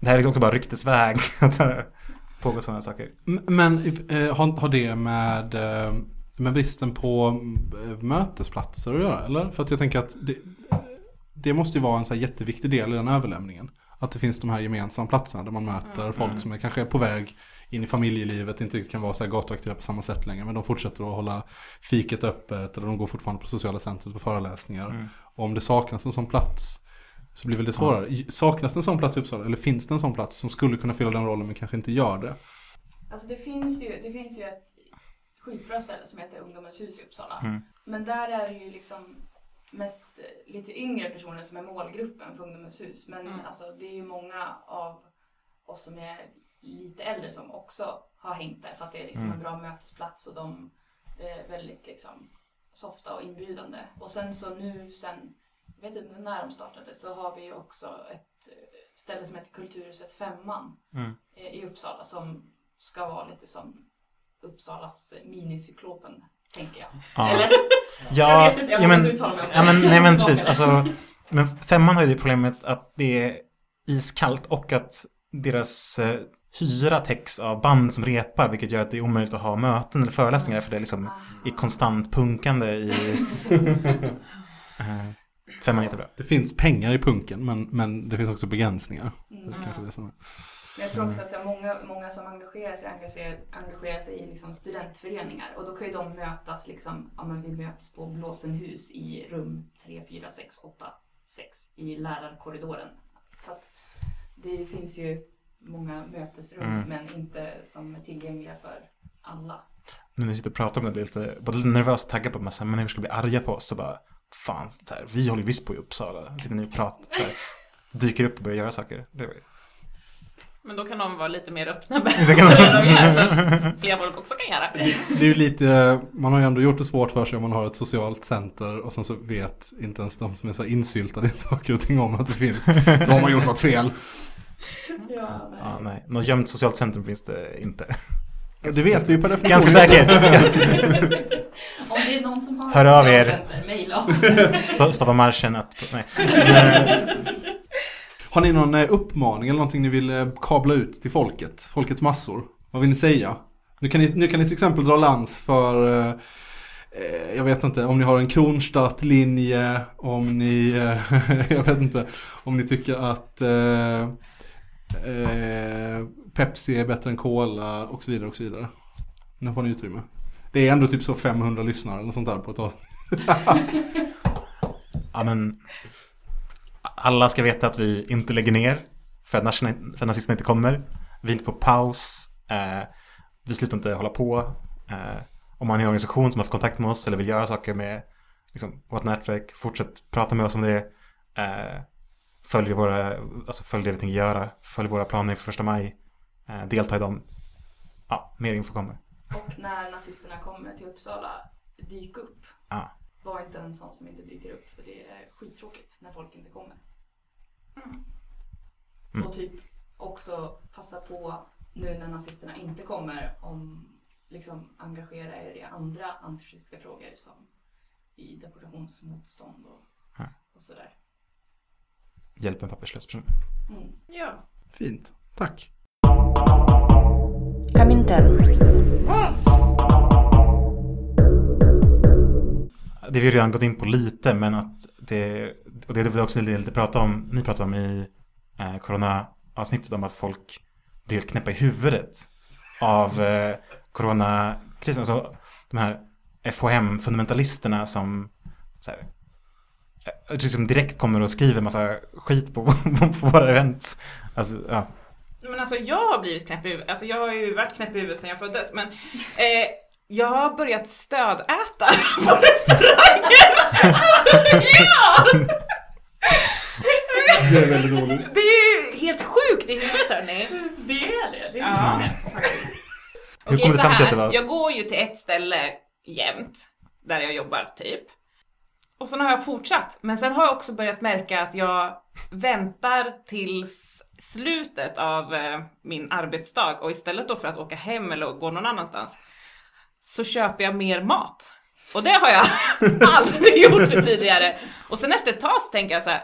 det här är liksom också bara ryktesväg. Pågår sådana saker. Men eh, har, har det med, eh, med bristen på eh, mötesplatser att göra? Eller? För att jag tänker att det, det måste ju vara en så här jätteviktig del i den överlämningen. Att det finns de här gemensamma platserna där man möter folk som är kanske är på väg in i familjelivet, inte riktigt kan vara så här gatuaktiva på samma sätt längre. Men de fortsätter att hålla fiket öppet eller de går fortfarande på sociala centret på föreläsningar. Och om det saknas en sån plats så blir väl det svårare. Saknas det en sån plats i Uppsala? Eller finns det en sån plats som skulle kunna fylla den rollen men kanske inte gör det? Alltså det finns ju, det finns ju ett skitbra ställe som heter Ungdomens hus i Uppsala. Mm. Men där är det ju liksom mest eh, lite yngre personer som är målgruppen för Ungdomens hus. Men Mm. alltså det är ju många av oss som är lite äldre som också har hängt där för att det är liksom Mm. en bra mötesplats och de är väldigt liksom softa och inbjudande. Och sen så nu sen, jag vet inte när de startade, så har vi ju också ett eh, ställe som heter Kulturhuset Femman Mm. eh, i Uppsala som ska vara lite som Uppsalas minicyklopen, tänker jag. Ja. Eller? Ja, jag vet inte, jag ja, men, inte uttala mig om det. ja, men, nej men precis. Alltså, men femman har ju det problemet att det är iskallt och att deras eh, hyra täcks av band som repar vilket gör att det är omöjligt att ha möten eller föreläsningar för det är liksom Ah. är konstant punkande i... Eh, femman är jättebra. Det finns pengar i punken men, men det finns också begränsningar. Det är Mm. kanske det som är. Men jag tror också att så här, många, många som engagerar sig engagerar, engagerar sig i liksom studentföreningar och då kan ju de mötas liksom, ja men vi möts på Blåsenhus i rum 3, 4, 6, 8, 6 i lärarkorridoren. Så att det finns ju många mötesrum Mm. men inte som är tillgängliga för alla. Nu när vi sitter och pratar om det, blir lite, både lite nervös och taggad på att massa människor ska bli arga på oss. Så bara, fan, här, vi håller visst på i Uppsala. Sitter ni och pratar, dyker upp och börjar göra saker. Det var, Men då kan de vara lite mer öppna med Det kan vad de- de gör, så att fler folk också kan göra. Det är ju lite, man har ju ändå gjort det svårt för sig om man har ett socialt center och sen så vet inte ens de som är så insyltade i saker och ting om att det finns. Då har man gjort något fel. Ja, nej. ja, nej. Något gömt socialt centrum finns det inte. Det vet vi ju per definition. Ganska säker. Om det är någon som har Hör ett av er. mejla oss. Sto- Stoppa marschen. Att, nej. Har ni någon eh, uppmaning eller någonting ni vill eh, kabla ut till folket? Folkets massor? Vad vill ni säga? Nu kan ni, nu kan ni till exempel dra lans för eh, jag vet inte, om ni har en Kronstadt-linje, om ni, jag vet inte, om ni tycker att eh, eh, Pepsi är bättre än Cola och så vidare och så vidare. Nu får ni utrymme. Det är ändå typ så 500 lyssnare eller sånt där på ett tag. ja, men, alla ska veta att vi inte lägger ner för att, nazisten- för att nazisterna inte kommer. Vi är inte på paus. Eh, vi slutar inte hålla på. Eh, om man är en organisation som har fått kontakt med oss eller vill göra saker med liksom, vårt nätverk, fortsätt prata med oss om det. Eh, följ, våra, alltså, följ det vi tänker göra. Följ våra planer för första maj. Eh, delta i dem. Ja, mer info kommer. Och när nazisterna kommer till Uppsala, dyk upp. Ja. Var inte en sån som inte dyker upp för det är skittråkigt när folk inte kommer. Mm. Och typ också passa på nu när nazisterna inte kommer om liksom engagera er i andra antifascistiska frågor som i deportationsmotstånd och, Ja. och sådär. Hjälp en papperslös person. Mm. Ja. Fint, tack. Kaminter. Det har vi redan gått in på lite, men att det, och det är det också lite prata om, ni pratade om i eh, corona-avsnittet om att folk blir helt knäppa i huvudet av eh, coronakrisen. Alltså de här FHM-fundamentalisterna som så här, eh, liksom direkt kommer och skriver massa skit på, på våra event. Alltså, ja. Men alltså jag har blivit knäpp i huvudet. Alltså jag har ju varit knäpp i huvudet sedan jag föddes. Men eh, jag har börjat stödäta på restauranger. Alltså, ja! Det är väldigt roligt. Det är ju helt sjukt i huvudet hörni. Det är det. det är Ja. Hur kom du så fram till att här, det var- jag går ju till ett ställe jämt, där jag jobbar typ. Och sen har jag fortsatt, men sen har jag också börjat märka att jag väntar tills slutet av eh, min arbetsdag och istället då för att åka hem eller gå någon annanstans så köper jag mer mat. Och det har jag aldrig gjort tidigare. Och sen efter ett tag så tänker jag så här,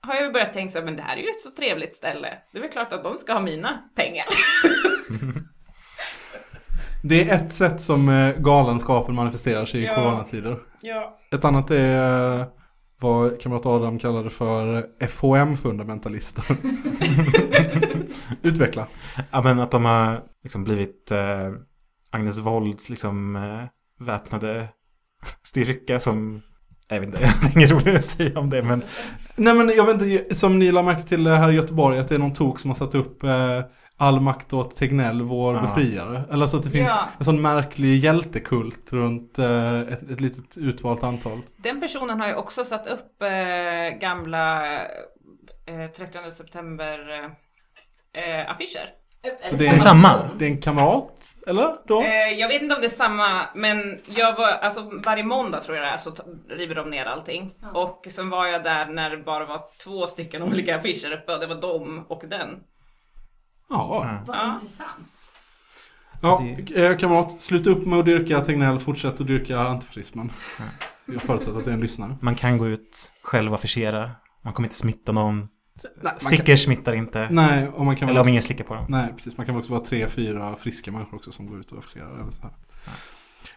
har jag börjat tänka så här, men det här är ju ett så trevligt ställe. Det är väl klart att de ska ha mina pengar. Det är ett sätt som eh, galenskapen manifesterar sig i Ja. coronatider. Ja. Ett annat är eh, vad kamrat Adam kallade för FHM-fundamentalister. Utveckla. Ja, men att de har liksom blivit eh, Agnes Wolds liksom eh, väpnade styrka som jag vet inte, jag har inget roligare att säga om det men Nej men jag vet inte, som ni la märke till här i Göteborg att det är någon tok som har satt upp eh, All makt åt Tegnell, vår Ja. befriare. Eller så att det finns Ja. en sån märklig hjältekult runt eh, ett, ett litet utvalt antal. Den personen har ju också satt upp eh, gamla eh, 30 september affischer. Så det är samma? Det är en kamrat, eller? Då? Eh, jag vet inte om det är samma, men jag var, alltså varje måndag tror jag det är så river de ner allting. Ja. Och sen var jag där när det bara var två stycken olika affischer uppe och det var dem och den. Ja. Vad Ja. intressant. Ja, eh, kamrat, sluta upp med att dyrka Tegnell, fortsätt att dyrka antifascismen. Jag förutsätter att det är en lyssnare. man kan gå ut själv och affischera. Man kommer inte smitta någon. Kan- Stickers smittar inte. Nej, och man kan väl Eller om också, ingen slickar på dem. Nej, precis. Man kan väl också vara tre, fyra friska människor också som går ut och affischerar. Eller så här.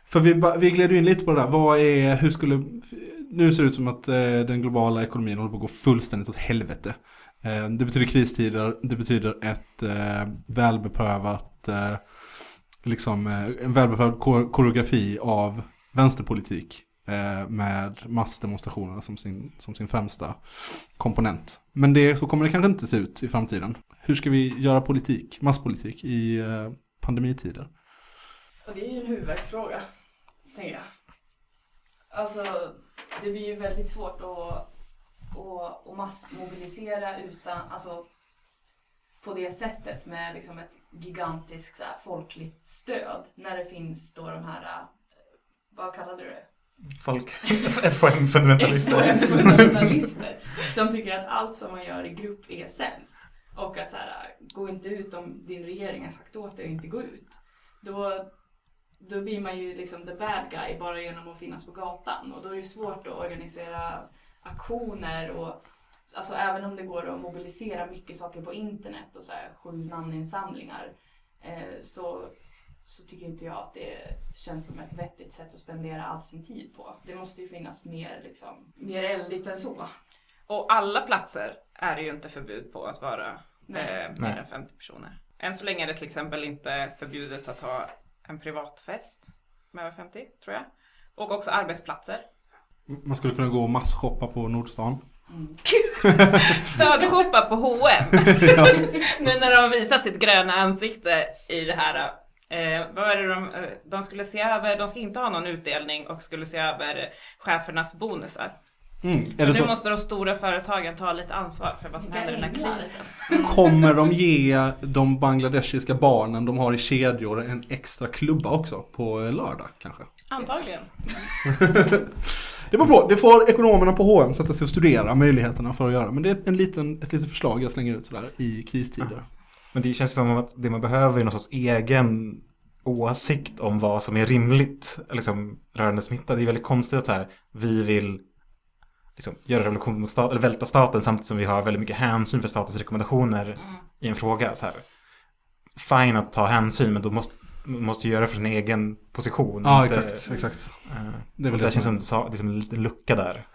För vi, vi gled ju in lite på det där. Vad är, hur skulle... Nu ser det ut som att eh, den globala ekonomin håller på att gå fullständigt åt helvete. Eh, det betyder kristider, det betyder ett eh, välbeprövat, eh, liksom eh, en välbeprövad kor- koreografi av vänsterpolitik. Eh, med massdemonstrationerna som sin, som sin främsta komponent. Men det, så kommer det kanske inte se ut i framtiden. Hur ska vi göra politik, masspolitik i eh, pandemitider? Och det är ju en huvudvärksfråga, tänker jag. Alltså, det blir ju väldigt svårt att, att, att massmobilisera utan, alltså på det sättet med liksom ett gigantiskt så här, folkligt stöd när det finns då de här, eh, vad kallade du det? Folk, FHM-fundamentalister. FHM fundamentalister. som tycker att allt som man gör i grupp är sämst. Och att så här, gå inte ut om din regering har sagt åt dig att inte gå ut. Då, då blir man ju liksom the bad guy bara genom att finnas på gatan. Och då är det svårt att organisera aktioner och Alltså även om det går att mobilisera mycket saker på internet och så här, sju namninsamlingar eh, så, så tycker inte jag att det känns som ett vettigt sätt att spendera all sin tid på. Det måste ju finnas mer, liksom, mer eldigt än så. Och alla platser är det ju inte förbud på att vara Nej. eh, mer än 50 personer. Än så länge är det till exempel inte förbjudet att ha en privatfest med över 50 tror jag. Och också arbetsplatser. Man skulle kunna gå och masshoppa på Nordstan. Stödshoppa på H&M. nu när de har visat sitt gröna ansikte i det här. Eh, vad är det de, eh, de skulle se över, de ska inte ha någon utdelning och skulle se över chefernas bonusar. Mm. Är det Nu så, måste de stora företagen ta lite ansvar för vad som händer i den här krisen. kommer de ge de bangladeshiska barnen de har i kedjor en extra klubba också på lördag kanske? Antagligen. Det beror på, det får ekonomerna på H&M sätta sig och studera möjligheterna för att göra. Men det är en liten, ett litet förslag jag slänger ut sådär i kristider. Men det känns som att det man behöver är någon sorts egen åsikt om vad som är rimligt liksom, rörande smitta. Det är väldigt konstigt att så här, vi vill liksom, göra revolution mot staten, eller välta staten samtidigt som vi har väldigt mycket hänsyn för statens rekommendationer i en fråga. Så här. Fine att ta hänsyn, men då måste måste göra för sin egen position. Ja, exakt, exakt. eh, Det är väl och det känns som, liksom, en liten lucka där.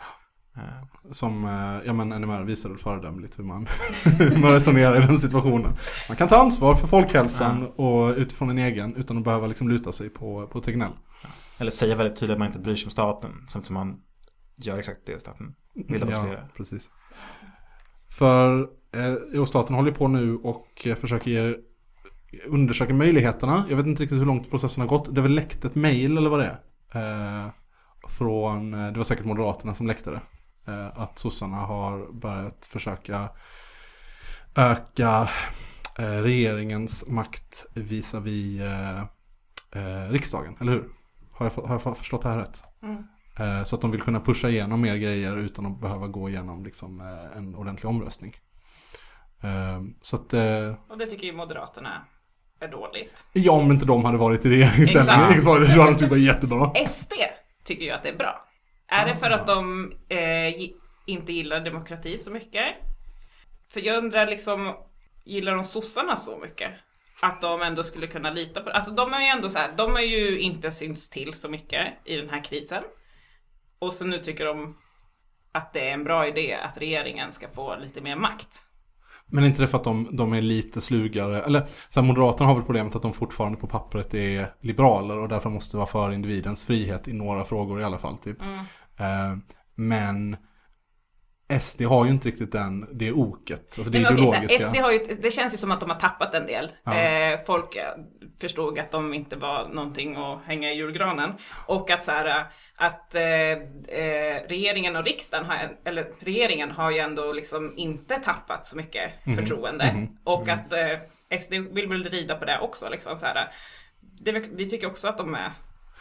Eh, som eh, ja men NMR visar väl föredömligt hur man, man resonerar i den situationen. Man kan ta ansvar för folkhälsan och utifrån en egen utan att behöva liksom luta sig på, på Tegnell. Eller säga väldigt tydligt att man inte bryr sig om staten, samtidigt som man gör exakt det staten vill att man ska Ja, göra. precis. För eh, staten håller på nu och eh, försöker ge, undersöka möjligheterna. Jag vet inte riktigt hur långt processen har gått. Det är väl läckt ett mail eller vad det är. Eh, från, det var säkert Moderaterna som läckte det. Eh, att sossarna har börjat försöka öka eh, regeringens makt visavi eh, eh, riksdagen, eller hur? Har jag, har jag förstått det här rätt? Mm. Eh, Så att de vill kunna pusha igenom mer grejer utan att behöva gå igenom liksom, eh, en ordentlig omröstning. Eh, Så att, eh, Och det tycker ju Moderaterna är dåligt. ja om inte de hade varit i regeringsställning, Exakt. var det, då hade de tyckt det var jättebra. SD tycker ju att det är bra. Är det för att de eh, inte gillar demokrati så mycket? För jag undrar liksom, gillar de sossarna så mycket? Att de ändå skulle kunna lita på det. Alltså de är ju ändå så här, de har ju inte synts till så mycket i den här krisen. Och så nu tycker de att det är en bra idé att regeringen ska få lite mer makt. Men inte det för att de, de är lite slugare? Eller så här, Moderaterna har väl problemet att de fortfarande på pappret är liberaler och därför måste vara för individens frihet i några frågor i alla fall. Typ. Eh, Men SD har ju inte riktigt den, det oket, alltså det Nej, okej, ideologiska. här, SD har ju, det känns ju som att de har tappat en del. Ja. Eh, folk eh, förstod att de inte var någonting att hänga i julgranen. Och att så här, att eh, eh, regeringen och riksdagen har, eller regeringen har ju ändå liksom inte tappat så mycket Mhm. förtroende. Och att eh, SD vill väl rida på det också liksom så här. Det, vi tycker också att de är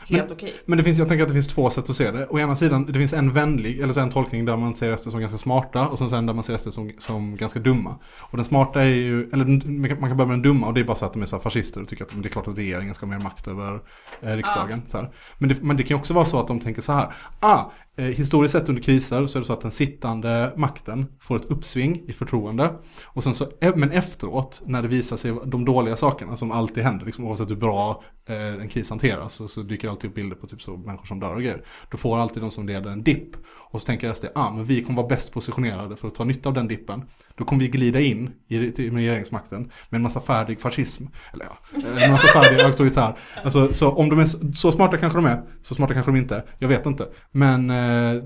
helt okej. Men det finns, jag tänker att det finns två sätt att se det. Å ena sidan, det finns en vänlig, eller så en tolkning där man ser SD som ganska smarta och sen så en där man ser SD som, som ganska dumma. Och den smarta är ju, eller man kan börja med den dumma och det är bara så att de är så här fascister och tycker att det är klart att regeringen ska ha mer makt över eh, riksdagen. Så här. Men, det, men det kan ju också vara så att de tänker så här, ah, eh, historiskt sett under kriser så är det så att den sittande makten får ett uppsving i förtroende. Och sen så, eh, men efteråt, när det visar sig de dåliga sakerna som alltid händer, liksom, oavsett hur bra eh, en kris hanteras, så, så dyker alltid upp bilder på typ så människor som dör och grejer. Då får alltid de som leder en dipp. Och så tänker SD, ah men vi kommer vara bäst positionerade för att ta nytta av den dippen. Då kommer vi glida in i regeringsmakten med en massa färdig fascism. Eller ja, en massa färdig auktoritär. Alltså, så om de är så, smarta kanske de är, så smarta kanske de inte. Jag vet inte. Men, eh,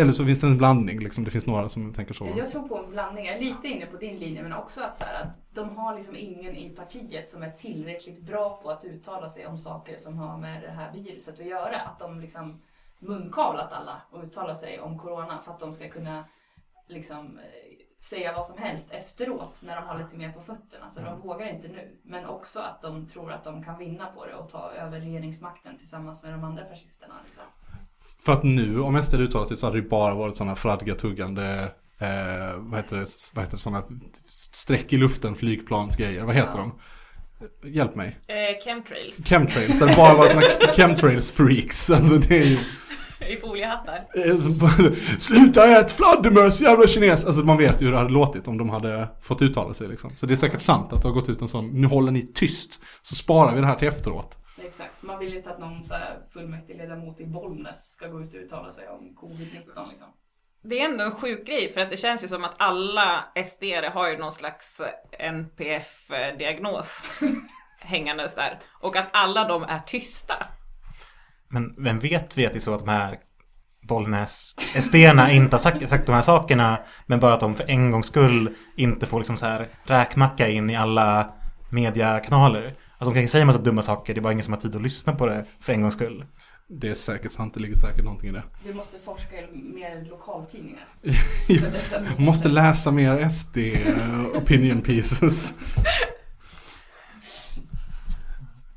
eller så finns det en blandning liksom. Det finns några som tänker så. Jag tror på en blandning. Jag är lite inne på din linje men också att, så här, att de har liksom ingen i partiet som är tillräckligt bra på att uttala sig om saker som har med det här viruset att göra. Att de liksom munkavlat alla och uttala sig om corona för att de ska kunna liksom eh, säga vad som helst efteråt när de har lite mer på fötterna. Så de vågar inte nu. Men också att de tror att de kan vinna på det och ta över regeringsmakten tillsammans med de andra fascisterna. Liksom. För att nu, om SD hade uttalat sig så hade det bara varit sådana fradga-tuggande, eh, vad heter det, vad heter det, sådana streck i luften, flygplansgrejer, vad heter Ja. de? Hjälp mig. Eh, chemtrails Chemtrails, det hade bara varit sådana chemtrails-freaks. Alltså det är ju... i foliehattar. eh, Sluta ät fladdermöss jävla kines! Alltså man vet ju hur det hade låtit om de hade fått uttala sig liksom. Så det är säkert sant att det har gått ut en sån, nu håller ni tyst, så sparar vi det här till efteråt. Exakt. Man vill inte att någon så här fullmäktigeledamot i Bollnäs ska gå ut och uttala sig om covid-19 liksom. Det är ändå en sjuk grej för att det känns ju som att alla sd har ju någon slags eh, NPF-diagnos hängandes där. Och att alla de är tysta. Men vem vet vi att det är så att de här bollnäs sd inte har sagt, sagt de här sakerna men bara att de för en gångs skull inte får liksom så här räkmacka in i alla mediakanaler. Alltså de kan ju säga en massa dumma saker, det är bara ingen som har tid att lyssna på det för en gångs skull. Det är säkert sant, det ligger säkert någonting i det. Vi måste forska i mer lokaltidningar. Måste läsa mer SD opinion pieces.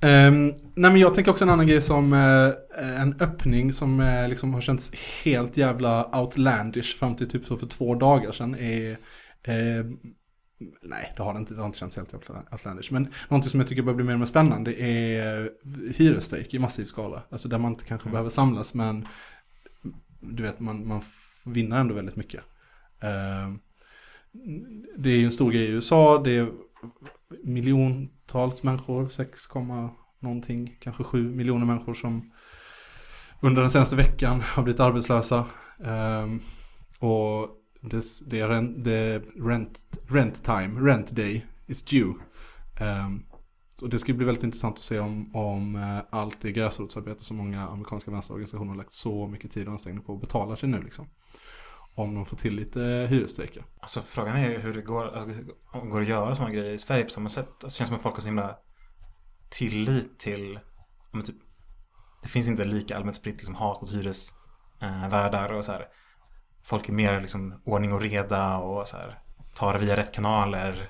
Ehm, nej men jag tänker också en annan grej som eh, en öppning som eh, liksom har känts helt jävla outlandish fram till typ så för två dagar sedan är eh, Nej, det har det inte, det har inte känts helt outlandish. Men någonting som jag tycker börjar bli mer och mer spännande är hyresstrejk i massiv skala. Alltså där man inte kanske behöver samlas men du vet, man, man vinner ändå väldigt mycket. Eh, Det är ju en stor grej i USA, det är miljontals människor, 6, komma någonting, kanske 7 miljoner människor som under den senaste veckan har blivit arbetslösa. Ehm, och det, the, är rent, the rent, rent time, rent day is due. Um, så det ska bli väldigt intressant att se om, om eh, allt det gräsrotsarbete som många amerikanska vänsterorganisationer har lagt så mycket tid och ansträngning på betalar sig nu liksom. Om de får till lite hyresstrejker. Alltså frågan är hur det går, alltså, går att göra sådana grejer i Sverige på samma sätt. Alltså, det känns som att folk har så himla tillit till, men typ, det finns inte lika allmänt spritt liksom, hat mot hyresvärdar och så här. Folk är mer liksom ordning och reda och så här, tar via rätt kanaler.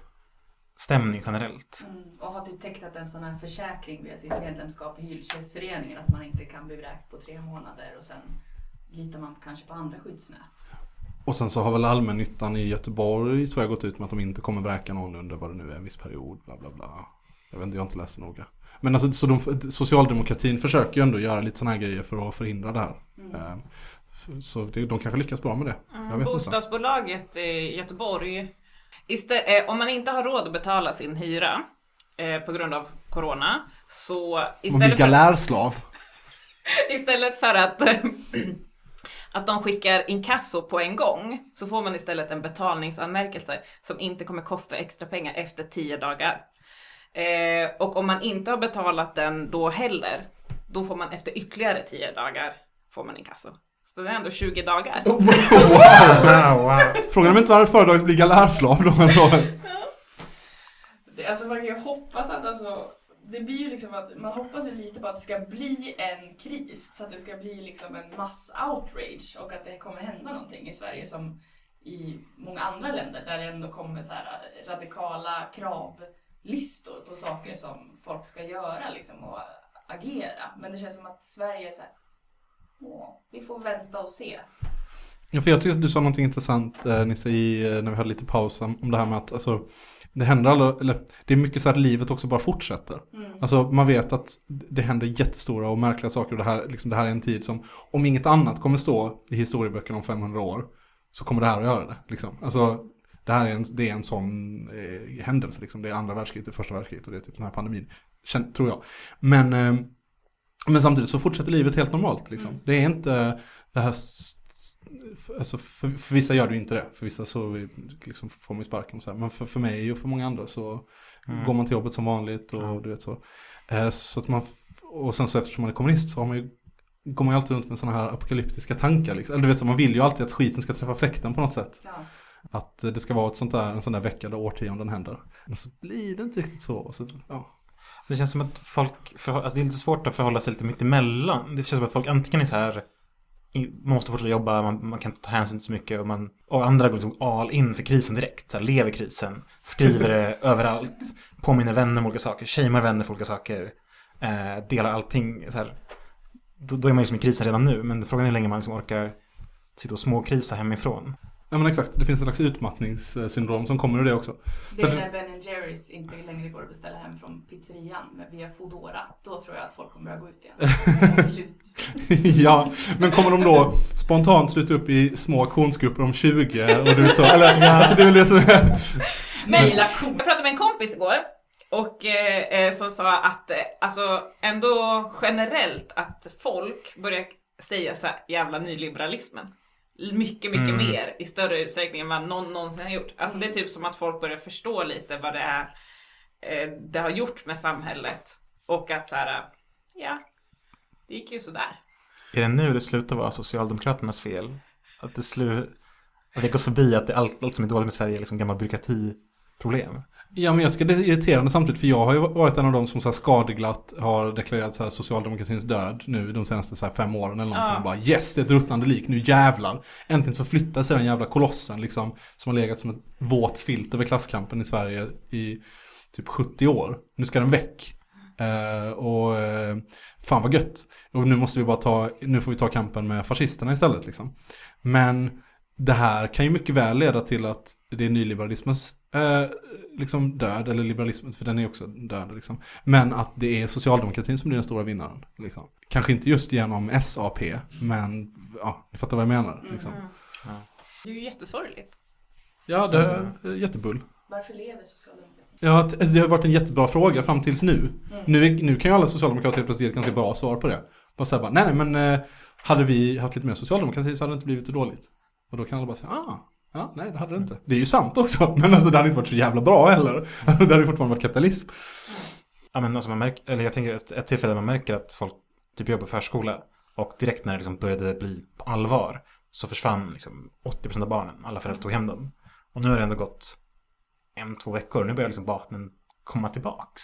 Stämning generellt. Mm, och har typ tecknat en sån här försäkring via sitt medlemskap i Hyresgästföreningen att man inte kan bli vräkt på tre månader och sen litar man kanske på andra skyddsnät. Och sen så har väl allmännyttan i Göteborg tror jag gått ut med att de inte kommer vräka någon under vad det nu är, en viss period, bla bla bla. Jag vet inte, jag har inte läst noga. Men alltså, så de, socialdemokratin försöker ju ändå göra lite sådana här grejer för att förhindra det här. Eh, f- Så det, de kanske lyckas bra med det. Jag vet inte. Bostadsbolaget i Göteborg, istä- eh, om man inte har råd att betala sin hyra eh, på grund av corona, så istället för, istället för att, att de skickar inkasso på en gång, så får man istället en betalningsanmärkelse som inte kommer kosta extra pengar efter 10 dagar. Eh, och om man inte har betalat den då heller, då får man efter ytterligare 10 dagar får man inkasso. Så det är ändå 20 dagar. Wow! Wow, wow. Frågan är inte varför företaget blir galärslav då. Det, alltså man kan ju hoppas att alltså, det blir ju liksom att man hoppas ju lite på att det ska bli en kris så att det ska bli liksom en mass-outrage och att det kommer hända någonting i Sverige som i många andra länder där det ändå kommer så här radikala kravlistor på saker som folk ska göra liksom och agera. Men det känns som att Sverige är så här, vi får vänta och se. Ja, för jag tyckte att du sa någonting intressant eh, Nisse, i, eh, när vi hade lite paus om det här med att alltså, det händer alla, eller det är mycket så att livet också bara fortsätter. Alltså man vet att det händer jättestora och märkliga saker och det här, liksom, det här är en tid som om inget annat kommer stå i historieböckerna om 500 år så kommer det här att göra det. Liksom. Alltså, det här är en, det är en sån eh, händelse, liksom. det är andra världskriget, det är första världskriget och det är typ den här pandemin, tror jag. Men, eh, Men samtidigt så fortsätter livet helt normalt liksom. Det är inte det här Alltså för, för vissa gör det inte det. För vissa så liksom får man ju sparken och så här. Men för, för mig och för många andra så går man till jobbet som vanligt och du vet så. Eh, så att man, och sen så eftersom man är kommunist så har man ju, går man ju alltid runt med sådana här apokalyptiska tankar. Liksom. Eller du vet så, man vill ju alltid att skiten ska träffa fläkten på något sätt. Ja. Att det ska vara ett sånt där, en sån där vecka där årtionden händer. Men så blir det inte riktigt så. Så ja. Det känns som att folk, förhå- alltså det är lite svårt att förhålla sig lite mitt emellan. Det känns som att folk antingen är så här, man måste fortsätta jobba, man, man kan inte ta hänsyn till så mycket och, man, och andra går liksom all in för krisen direkt. Så här, lever krisen, skriver det överallt, påminner vänner om olika saker, shamear vänner för olika saker, eh, delar allting. Så här, då, då är man ju liksom i krisen redan nu, men frågan är hur länge man liksom orkar sitta och småkrisa hemifrån. Ja men exakt, det finns en slags utmattningssyndrom som kommer ur det också. Det är när Ben Jerrys inte längre går att beställa hem från pizzerian med- via Foodora. Då tror jag att folk kommer börja gå ut igen. Slut. ja, men kommer de då spontant sluta upp i små aktionsgrupper om 20 och du vet så? Eller, alltså det är väl det som är... Mejla Jag pratade med en kompis igår och eh, eh, som sa att eh, alltså ändå generellt att folk börjar säga så här jävla nyliberalismen. Mycket, mycket Mm. mer i större utsträckning än vad någon någonsin har gjort. Alltså det är typ som att folk börjar förstå lite vad det är eh, det har gjort med samhället. Och att så här, ja, det gick ju sådär. Är det nu det slutar vara Socialdemokraternas fel? Att det slu... Att vi har gått förbi att det, allt, allt som är dåligt med Sverige är liksom gammal byråkratiproblem. Ja men jag tycker det är irriterande samtidigt för jag har ju varit en av dem som så här skadeglatt har deklarerat så här socialdemokratins död nu de senaste så här fem åren eller någonting. Ja. Bara yes, det är ett ruttnande lik, nu jävlar. Äntligen så flyttar sig den jävla kolossen liksom som har legat som ett våt filt över klasskampen i Sverige i typ 70 år. Nu ska den väck. Eh, och eh, fan vad gött. Och nu måste vi bara ta, nu får vi ta kampen med fascisterna istället liksom. Men det här kan ju mycket väl leda till att det är nyliberalismens eh, liksom död, eller liberalismen, för den är också död liksom. Men att det är socialdemokratin som blir den stora vinnaren. Liksom. Kanske inte just genom SAP, men ja, ni fattar vad jag menar. Liksom. Det är ju jättesorgligt. Ja, det är jättebull. Varför lever socialdemokratin? Ja, alltså, det har varit en jättebra fråga fram tills nu. Nu, är, nu kan ju alla socialdemokrater helt plötsligt ge ett ganska bra svar på det. Bara säga bara, nej nej men eh, hade vi haft lite mer socialdemokrati så hade det inte blivit så dåligt. Och då kan alla bara säga, ah, ja, nej det hade det inte. Det är ju sant också, men alltså det hade inte varit så jävla bra heller. Alltså, det hade ju fortfarande varit kapitalism. Ja, men alltså man märker, eller jag tänker ett, ett tillfälle man märker att folk typ jobbar på förskola och direkt när det liksom började bli på allvar så försvann liksom 80% av barnen. Alla föräldrar tog hem dem. Och nu har det ändå gått en, två veckor. Nu börjar liksom barnen komma tillbaks.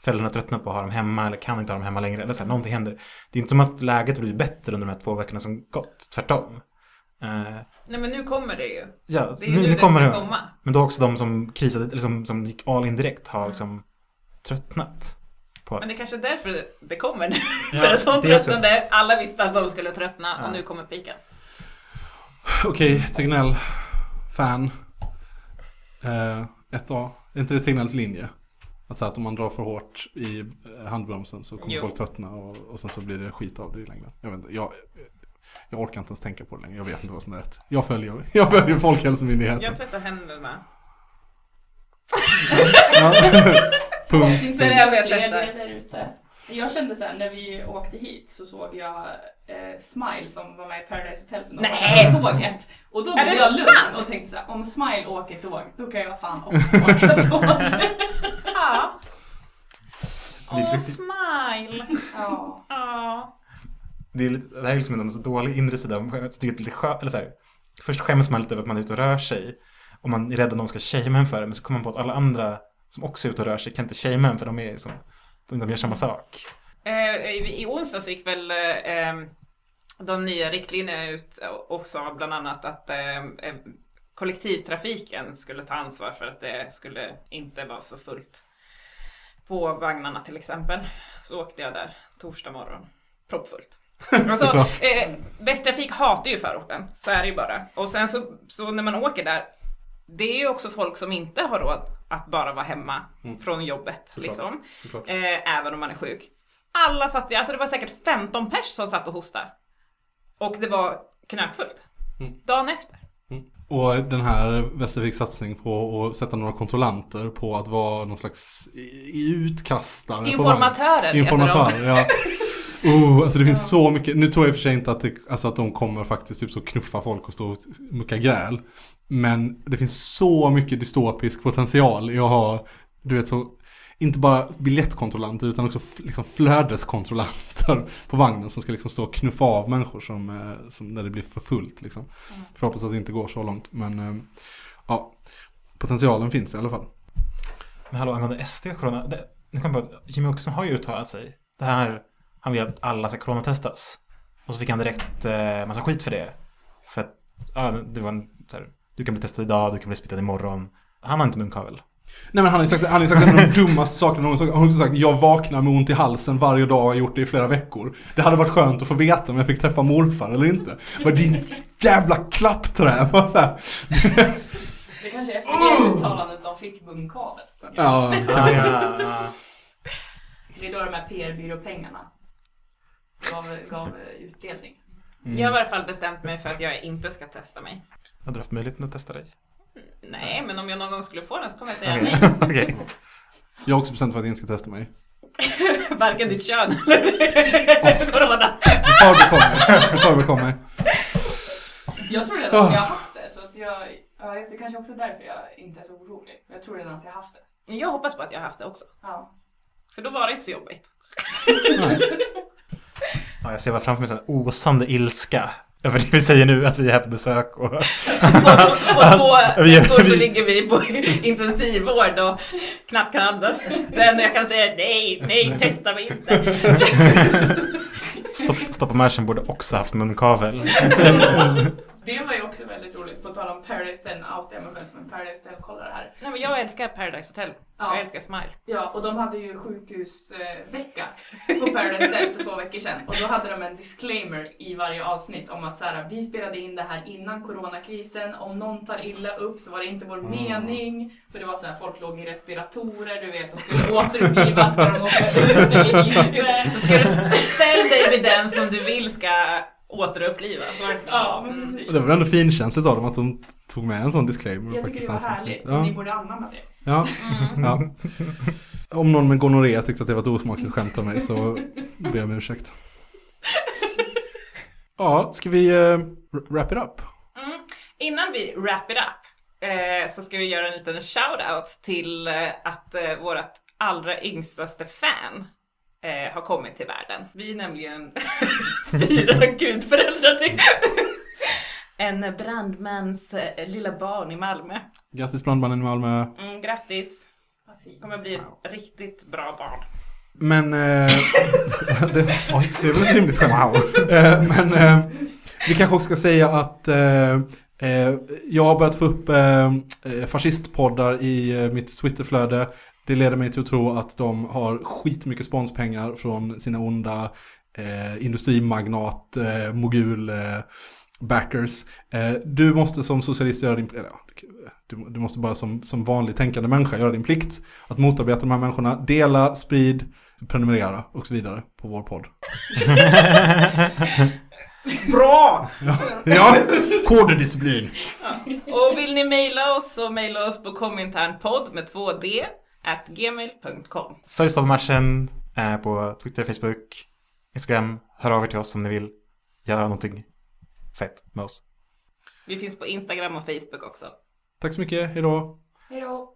Föräldrarna tröttnar på att ha dem hemma eller kan inte ha dem hemma längre. Eller så här, någonting händer. Det är inte som att läget blir bättre under de här två veckorna som gått. Tvärtom. Eh, Nej men nu kommer det ju. ja, Det är nu, nu nu det kommer det. komma. Men då också de som krisade, eller som, som gick all in direkt har liksom tröttnat. På Men det är kanske är därför det kommer nu. Ja, För att de det också. tröttnade, alla visste att de skulle tröttna Ja. och nu kommer piken. Okej, Tegnell, fan. Eh, ett A. Är inte det Tegnells linje? Att, så att om man drar för hårt i handbromsen så kommer Jo. folk tröttna och, och sen så blir det skit av det i längden. Jag vet inte, jag, jag orkar inte ens tänka på det längre. Jag vet inte vad som är rätt. Jag följer, jag följer Folkhälsomyndigheten. Jag tvättar händerna. Ja. Punkt. Men jag vet Fler inte. där ute. Jag kände så här, när vi åkte hit så såg jag eh, Smile som var med i Paradise Hotel för några Nej! år tåget. Och då blev jag lugn sant? och tänkte så här, om Smile åker tåg, då kan jag fan också åka tåg. Ja. Åh, smile! ja. Ja det, är lite, det här är liksom en så dålig inre sida. av- Jag tycker det är lite skö, eller så här, först skäms man lite över att man är ute och rör sig. Och man är rädd att någon ska shamea en för det. Men så kommer man på att alla andra som också är ute och rör sig kan inte shamea en för de är liksom, de gör samma sak. Eh, I, onsdag så gick väl ehm, de nya riktlinjerna ut och, sa bland annat att ehm, ehm, kollektivtrafiken skulle ta ansvar för att det skulle inte vara så fullt på vagnarna till exempel. Så åkte jag där torsdag morgon, proppfullt. Alltså, eh, Västtrafik hatar ju förorten, så är det ju bara. Och sen så, så när man åker där, det är ju också folk som inte har råd att bara vara hemma från jobbet. Såklart. Liksom. Såklart. Eh, även om man är sjuk. Alla satt, alltså det var säkert 15 pers som satt och hostade. Och det var knökfullt. Mm. Dagen efter. Och den här Västerviks satsning på att sätta några kontrollanter på att vara någon slags utkastare. Informatörer. Informatörer, ja. Oh, alltså det finns så mycket. Nu tror jag i och för sig inte att, det, alltså att de kommer faktiskt typ så knuffa folk och stå och mucka gräl. Men det finns så mycket dystopisk potential i att ha, du vet så, inte bara biljettkontrollanter utan också liksom flödeskontrollanter på vagnen som ska liksom stå och knuffa av människor som, eh, som när det blir för fullt liksom. Får hoppas att det inte går så långt. Men eh, ja, potentialen finns i alla fall. Men hallå, angående SD corona. Det, nu kom jag på att Jimmy Åkesson har ju uttalat sig. Det här, han vill att alla ska coronatestas. Och så fick han direkt eh, massa skit för det. För att, ja, det var en så här, du kan bli testad idag, du kan bli smittad imorgon. Han har inte munkavel. Nej men han har ju sagt, han har sagt en av de dummaste sakerna någonsin. Han har också sagt jag vaknar med ont i halsen varje dag och har gjort det i flera veckor. Det hade varit skönt att få veta om jag fick träffa morfar eller inte. Vad din jävla klappträ. Bara så här. Det kanske är efter det uttalandet de fick munkavel. Ja, Ja, ja, ja. Det är då de här PR-byråpengarna gav, gav eh, utdelning. Jag har i alla fall bestämt mig för att jag inte ska testa mig. Hade du haft möjligheten att testa dig? Nej, men om jag någon gång skulle få den så kommer jag säga Okej. nej. Okej. Jag har också bestämt för att jag inte ska testa mig. Varken ditt kön eller corona. Mig. Det förbekom mig. Jag tror redan att jag har haft det, så att jag, ja, det är kanske också därför jag inte är så orolig. Jag tror redan att jag har haft det. Jag hoppas på att jag har haft det också. Ja. För då var det inte så jobbigt. Ja, jag ser bara framför mig en osande ilska. Över det vi säger nu, att vi är här på besök och... Och, och två veckor så ligger vi på intensivvård och knappt kan andas. Det enda jag kan säga nej, nej, testa mig inte. Stopp, Stoppa marschen borde också haft munkavel. Det var ju också väldigt roligt, på tal om Paradise Hotel, alltid jag mig själv som en Paradise Hotel-kollare här. Nej, men jag älskar Paradise Hotel. Ja. Jag älskar Smile. Ja, och de hade ju sjukhusvecka på Paradise Hotel för två veckor sedan. Och då hade de en disclaimer i varje avsnitt om att så här, vi spelade in det här innan coronakrisen. Om någon tar illa upp så var det inte vår mening. För det var så här, folk låg i respiratorer, du vet, och skulle återupplivas. Ska de åka ut eller inte? Då ska du ställa dig vid den som du vill ska återupplivas. Ja, men precis. Och det var ändå finkänsligt av dem att de tog med en sån disclaimer. Jag tycker det var härligt. Ja. Ni borde anamma det. Ja. ja. Om någon med gonorré tyckte att det var ett osmakligt skämt av mig så ber jag om ursäkt. Ja, ska vi eh, wrap it up? Mm. Innan vi wrap it up eh, så ska vi göra en liten shout-out till eh, att eh, vårt allra yngstaste fan eh, har kommit till världen. Vi är nämligen fyra gudföräldrar till en brandmans eh, lilla barn i Malmö. Grattis brandmannen i Malmö. Mm, grattis! Kommer bli ett riktigt bra barn. Men... Eh, det, oj, det väl ett rimligt skämt. Eh, men eh, vi kanske också ska säga att eh, eh, jag har börjat få upp fascistpoddar i mitt Twitterflöde. Det leder mig till att tro att de har skitmycket sponspengar från sina onda eh, industrimagnat, eh, mogul, eh, backers. Eh, du måste som socialist göra din... Eller, ja, du, du måste bara som, som vanlig tänkande människa göra din plikt. Att motarbeta de här människorna. Dela, sprid, prenumerera och så vidare på vår podd. Bra! Ja, kodedisciplin. Och vill ni mejla oss så mejla oss på kominternpodd med 2D at gmail.com. Följ Stoppmarschen eh, på Twitter, Facebook, Instagram. Hör av er till oss om ni vill göra någonting fett med oss. Vi finns på Instagram och Facebook också. Tack så mycket, hejdå. Hej då!